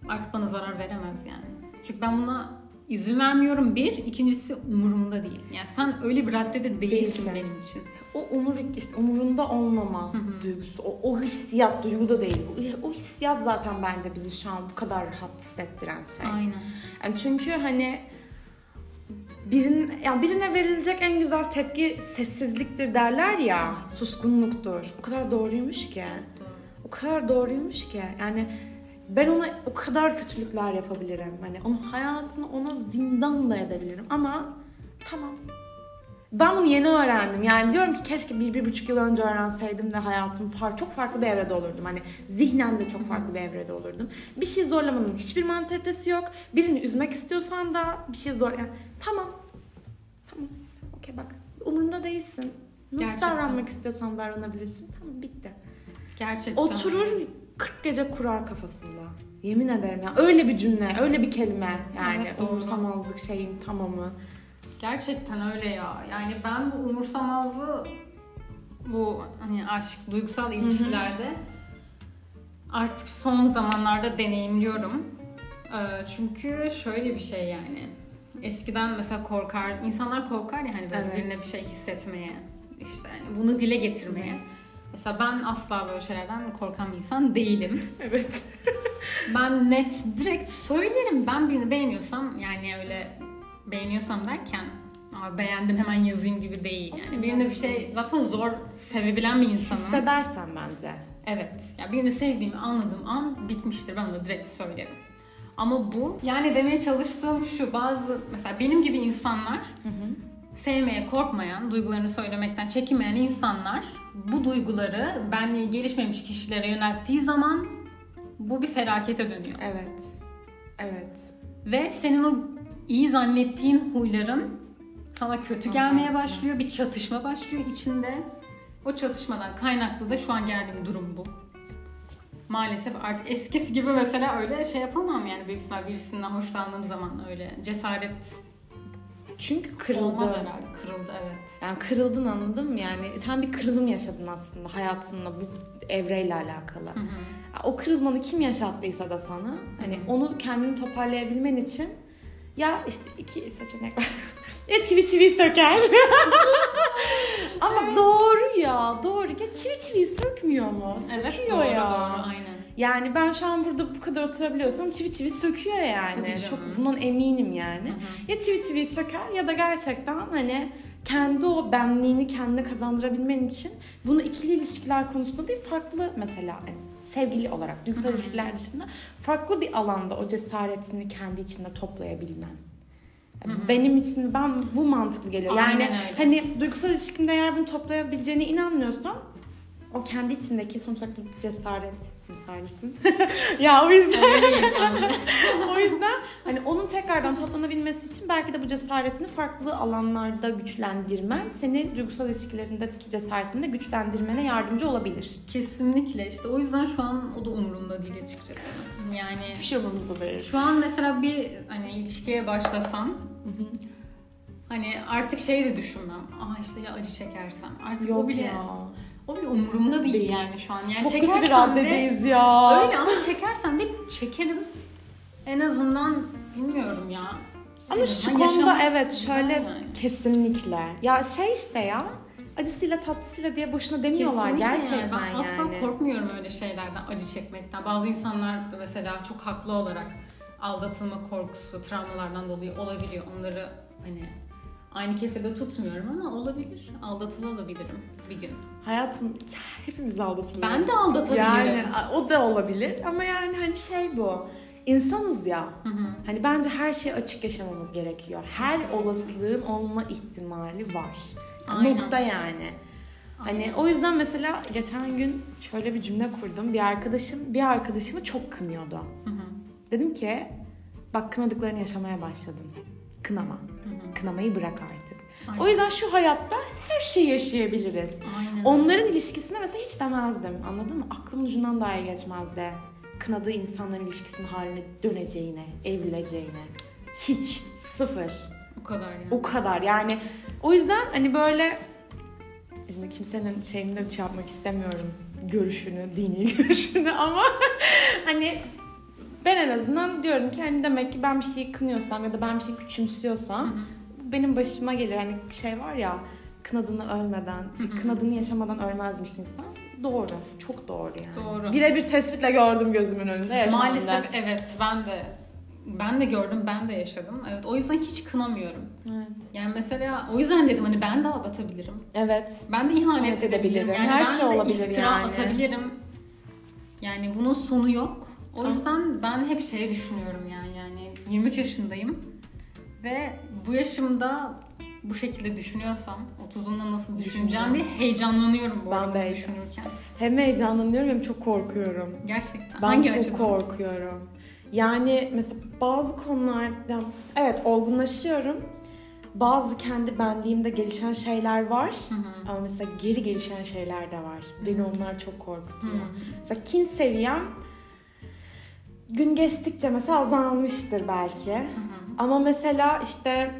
artık bana zarar veremez yani. Çünkü ben buna izin vermiyorum bir. ikincisi umurumda değil. Yani sen öyle bir raddede değilsin Değilsin. benim için. O umur işte umurunda olmama duygusu, o, o hissiyat duygu da değil. O, o hissiyat zaten bence bizi şu an bu kadar rahat hissettiren şey. Aynen. Yani çünkü hani birin, yani birine verilecek en güzel tepki sessizliktir derler ya, suskunluktur. O kadar doğruymuş ki. O kadar doğruymuş ki. Yani ben ona o kadar kötülükler yapabilirim. Hani onun hayatını ona zindan da edebilirim. Ama tamam. Ben bunu yeni öğrendim. Yani diyorum ki keşke bir, bir buçuk yıl önce öğrenseydim de hayatım far, çok farklı bir evrede olurdum. Hani zihnen de çok farklı bir evrede olurdum. Bir şey zorlamanın hiçbir mantalitesi yok. Birini üzmek istiyorsan da bir şey zor... Yani, tamam. Tamam. Okey bak. Umurunda değilsin. Nasıl Gerçekten. davranmak istiyorsan davranabilirsin. Tamam bitti. Gerçekten. Oturur 40 gece kurar kafasında. Yemin ederim ya. Öyle bir cümle, öyle bir kelime. Yani Evet, doğru. umursamazlık şeyin tamamı. Gerçekten öyle ya. Yani ben bu umursamazlığı bu hani aşk, duygusal ilişkilerde artık son zamanlarda deneyimliyorum. Ee, çünkü şöyle bir şey yani. Eskiden mesela korkar, insanlar korkar ya hani böyle Evet. bir şey hissetmeye, işte hani bunu dile getirmeye. Mesela ben asla böyle şeylerden korkan bir insan değilim. Evet. Ben net direkt söylerim. Ben birini beğeniyorsam yani öyle beğeniyorsam derken Aa, beğendim hemen yazayım gibi değil. Yani birine bir şey zaten zor sevebilen bir insanım. Hissedersen bence. Evet. Ya birini sevdiğimi anladığım an bitmiştir. Ben onu direkt söylerim. Ama bu yani demeye çalıştığım şu bazı mesela benim gibi insanlar sevmeye korkmayan, duygularını söylemekten çekinmeyen insanlar bu duyguları benliği gelişmemiş kişilere yönelttiği zaman bu bir felakete dönüyor. Evet. Evet. Ve senin o iyi zannettiğin huyların sana kötü gelmeye başlıyor. Bir çatışma başlıyor içinde. O çatışmadan kaynaklı da şu an geldiğim durum bu. Maalesef artık eskisi gibi mesela öyle şey yapamam yani büyük ihtimal birisinden hoşlandığım zaman öyle cesaret Çünkü kırıldı. olmaz herhalde. Kırıldı evet. Yani kırıldın anladın mı? Yani sen bir kırılım yaşadın aslında hayatınla bu evreyle alakalı. Hı hı. O kırılmanı kim yaşattıysa da sana hani onu kendini toparlayabilmen için ya işte iki seçenek var. ya çivi çivi söker. Ama doğru ya doğru. Ya çivi çivi sökmüyor mu? Söküyor Evet doğru ya. doğru aynen. Yani ben şu an burada bu kadar oturabiliyorsam çivi çivi söküyor yani. Çok bundan eminim yani. Hı hı. Ya çivi çivi söker ya da gerçekten hani kendi o benliğini kendine kazandırabilmen için bunu ikili ilişkiler konusunda değil farklı mesela sevgili olarak duygusal ilişkiler dışında farklı bir alanda o cesaretini kendi içinde toplayabilmen. Yani Hı hı. Benim için ben bu mantıklı geliyor. Yani Aynen öyle. hani duygusal ilişkinde eğer bunu toplayabileceğine inanmıyorsam o kendi içindeki sonuçta bir cesaret timsalisin. ya o yüzden o yüzden hani onun tekrardan toplanabilmesi için belki de bu cesaretini farklı alanlarda güçlendirmen seni duygusal ilişkilerindeki cesaretini de güçlendirmene yardımcı olabilir. Kesinlikle işte o yüzden şu an o da umurumda değil açıkçası. Yani Hiçbir şey umurumuzda değil. Şu an mesela bir hani ilişkiye başlasam hani artık şey de düşünmem. Aa işte ya acı çekersem. Artık o Yok bile ya. O bile umurumda değil, yani şu an. Yani Çok kötü bir çekersem de raddedeyiz ya. öyle ama çekersem de çekerim. En azından bilmiyorum ya. Ama şu konuda evet şöyle kesinlikle. Ya şey işte ya acısıyla tatlısıyla diye boşuna demiyorlar gerçekten yani. Ben yani. asla korkmuyorum öyle şeylerden, acı çekmekten. Bazı insanlar mesela çok haklı olarak aldatılma korkusu, travmalardan dolayı olabiliyor. Onları hani aynı kefede tutmuyorum ama olabilir. Aldatılabilirim bir gün. Hayatım hepimiz aldatılıyoruz. Ben de aldatabilirim. Yani o da olabilir ama yani hani şey bu. İnsanız ya. Hı hı. Hani bence her şeyi açık yaşamamız gerekiyor. Her olasılığın olma ihtimali var. Aynen. Nokta yani. Hani Aynen. o yüzden mesela geçen gün şöyle bir cümle kurdum. Bir arkadaşım bir arkadaşımı çok kınıyordu. Hı hı. Dedim ki bak kınadıklarını yaşamaya başladın. Kınama. Kınamayı bırak artık. Aynen. O yüzden şu hayatta her şeyi yaşayabiliriz. Aynen. Onların ilişkisine mesela hiç demezdim. Anladın mı? Aklımın ucundan dahi geçmezdi. Kınadığı insanların ilişkisinin haline döneceğine, evrileceğine. Hiç. Sıfır. O kadar yani. O kadar. Yani o yüzden hani böyle şimdi kimsenin şeyini şey yapmak istemiyorum. Görüşünü, dini görüşünü ama hani ben en azından diyorum ki hani demek ki ben bir şeyi kınıyorsam ya da ben bir şeyi küçümsüyorsam Hı hı. Benim başıma gelir. Hani şey var ya kınadığını ölmeden, kınadığını yaşamadan ölmezmiş insan. Doğru. Çok doğru yani. Doğru. Birebir tespitle gördüm gözümün önünde yaşamda. Maalesef evet ben de ben de gördüm, ben de yaşadım. Evet o yüzden hiç kınamıyorum. Evet. Yani mesela o yüzden dedim hani ben de aldatabilirim. Evet. Ben de ihanet Evet, edebilirim. edebilirim. Yani Her ben şey de olabilir iftira yani. atabilirim. Yani bunun sonu yok. O yüzden ben hep şey düşünüyorum yani yani 23 yaşındayım ve bu yaşımda bu şekilde düşünüyorsam 30'umda nasıl düşüneceğim diye heyecanlanıyorum bu Ben arada de heyecan- düşünürken. Hem heyecanlanıyorum hem çok korkuyorum. Gerçekten. Ben Hangi çok açıdan? korkuyorum. Yani mesela bazı konularda evet olgunlaşıyorum. Bazı kendi benliğimde gelişen şeyler var. Hı hı. Ama mesela geri gelişen şeyler de var. Beni onlar çok korkutuyor. Hı. Mesela kin seviyem gün geçtikçe mesela azalmıştır belki. Hı hı. Ama mesela işte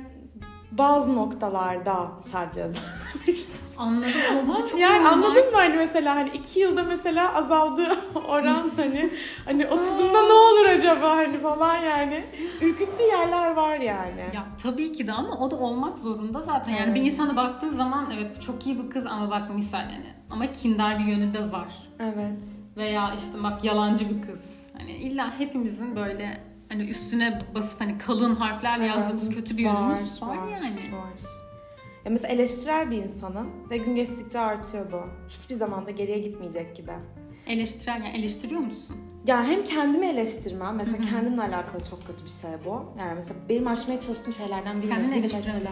bazı noktalarda sadece azalmıştır. Anladım ama bu da çok yani normal. anladın mı hani mesela hani iki yılda mesela azaldı oran hani hani 30'unda ne olur acaba hani falan yani ürküttüğü yerler var yani. Ya tabii ki de ama o da olmak zorunda zaten. Yani Evet. bir insana baktığı zaman evet çok iyi bir kız ama bak misal yani. Ama kindar bir yönü de var. Evet. Veya işte bak yalancı bir kız. Hani illa hepimizin böyle hani üstüne basıp hani kalın harflerle yazdığımız Evet, kötü bir yönümüz var, yani. Var. Ya mesela eleştirel bir insanım ve gün geçtikçe artıyor bu. Hiçbir zaman da geriye gitmeyecek gibi. Eleştirel yani eleştiriyor musun? Yani hem kendimi eleştirmem, mesela Hı hı. kendimle alakalı çok kötü bir şey bu. Yani mesela benim aşmaya çalıştığım şeylerden biri, Kendini eleştiriyor mesela.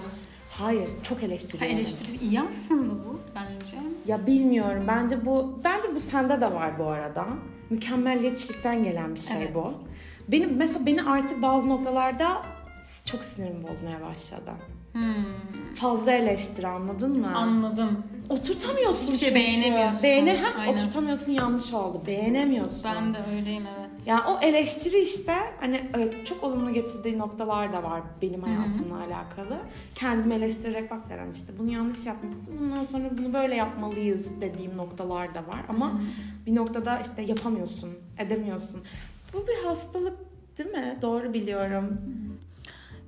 Hayır, çok Ha, eleştiriyorum. eleştiri iyi aslında bu bence. Ya bilmiyorum. Bence bu bence bu sende de var bu arada. Mükemmelliyetçilikten gelen bir şey Evet. bu. Benim mesela beni artık bazı noktalarda çok sinirim bozmaya başladı. Hmm, Fazla eleştiri anladın mı? anladım. Oturtamıyorsun Hiçbir şey beğenemiyorsun. Beğene, ha, Aynen. oturtamıyorsun yanlış oldu. Beğenemiyorsun. Ben de öyleyim evet. Yani o eleştiri işte hani evet, çok olumlu getirdiği noktalar da var benim hayatımla alakalı. Kendimi eleştirerek bak Deren işte bunu yanlış yapmışsın bundan sonra bunu böyle yapmalıyız dediğim noktalar da var. Ama Hı hı. bir noktada işte yapamıyorsun, edemiyorsun. Bu bir hastalık değil mi? Doğru biliyorum.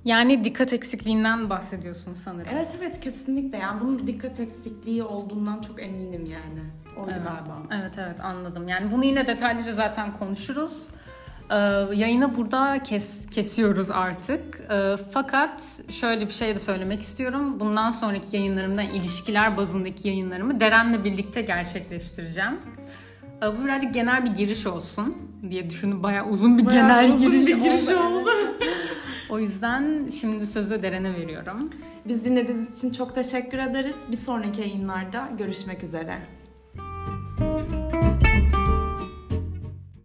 Yani dikkat eksikliğinden bahsediyorsun sanırım. Evet evet kesinlikle yani bunun dikkat eksikliği olduğundan çok eminim yani. Oydu Evet. galiba. Evet evet anladım. Yani bunu yine detaylıca zaten konuşuruz. Ee, yayını burada kes, kesiyoruz artık. Ee, fakat şöyle bir şey de söylemek istiyorum. Bundan sonraki yayınlarımda ilişkiler bazındaki yayınlarımı Deren'le birlikte gerçekleştireceğim. Ee, bu birazcık genel bir giriş olsun diye düşündüm. Bayağı uzun bir Bayağı genel uzun giriş, bir giriş oldu. oldu. O yüzden şimdi sözü Deren'e veriyorum. Biz dinlediğiniz için çok teşekkür ederiz. Bir sonraki yayınlarda görüşmek üzere.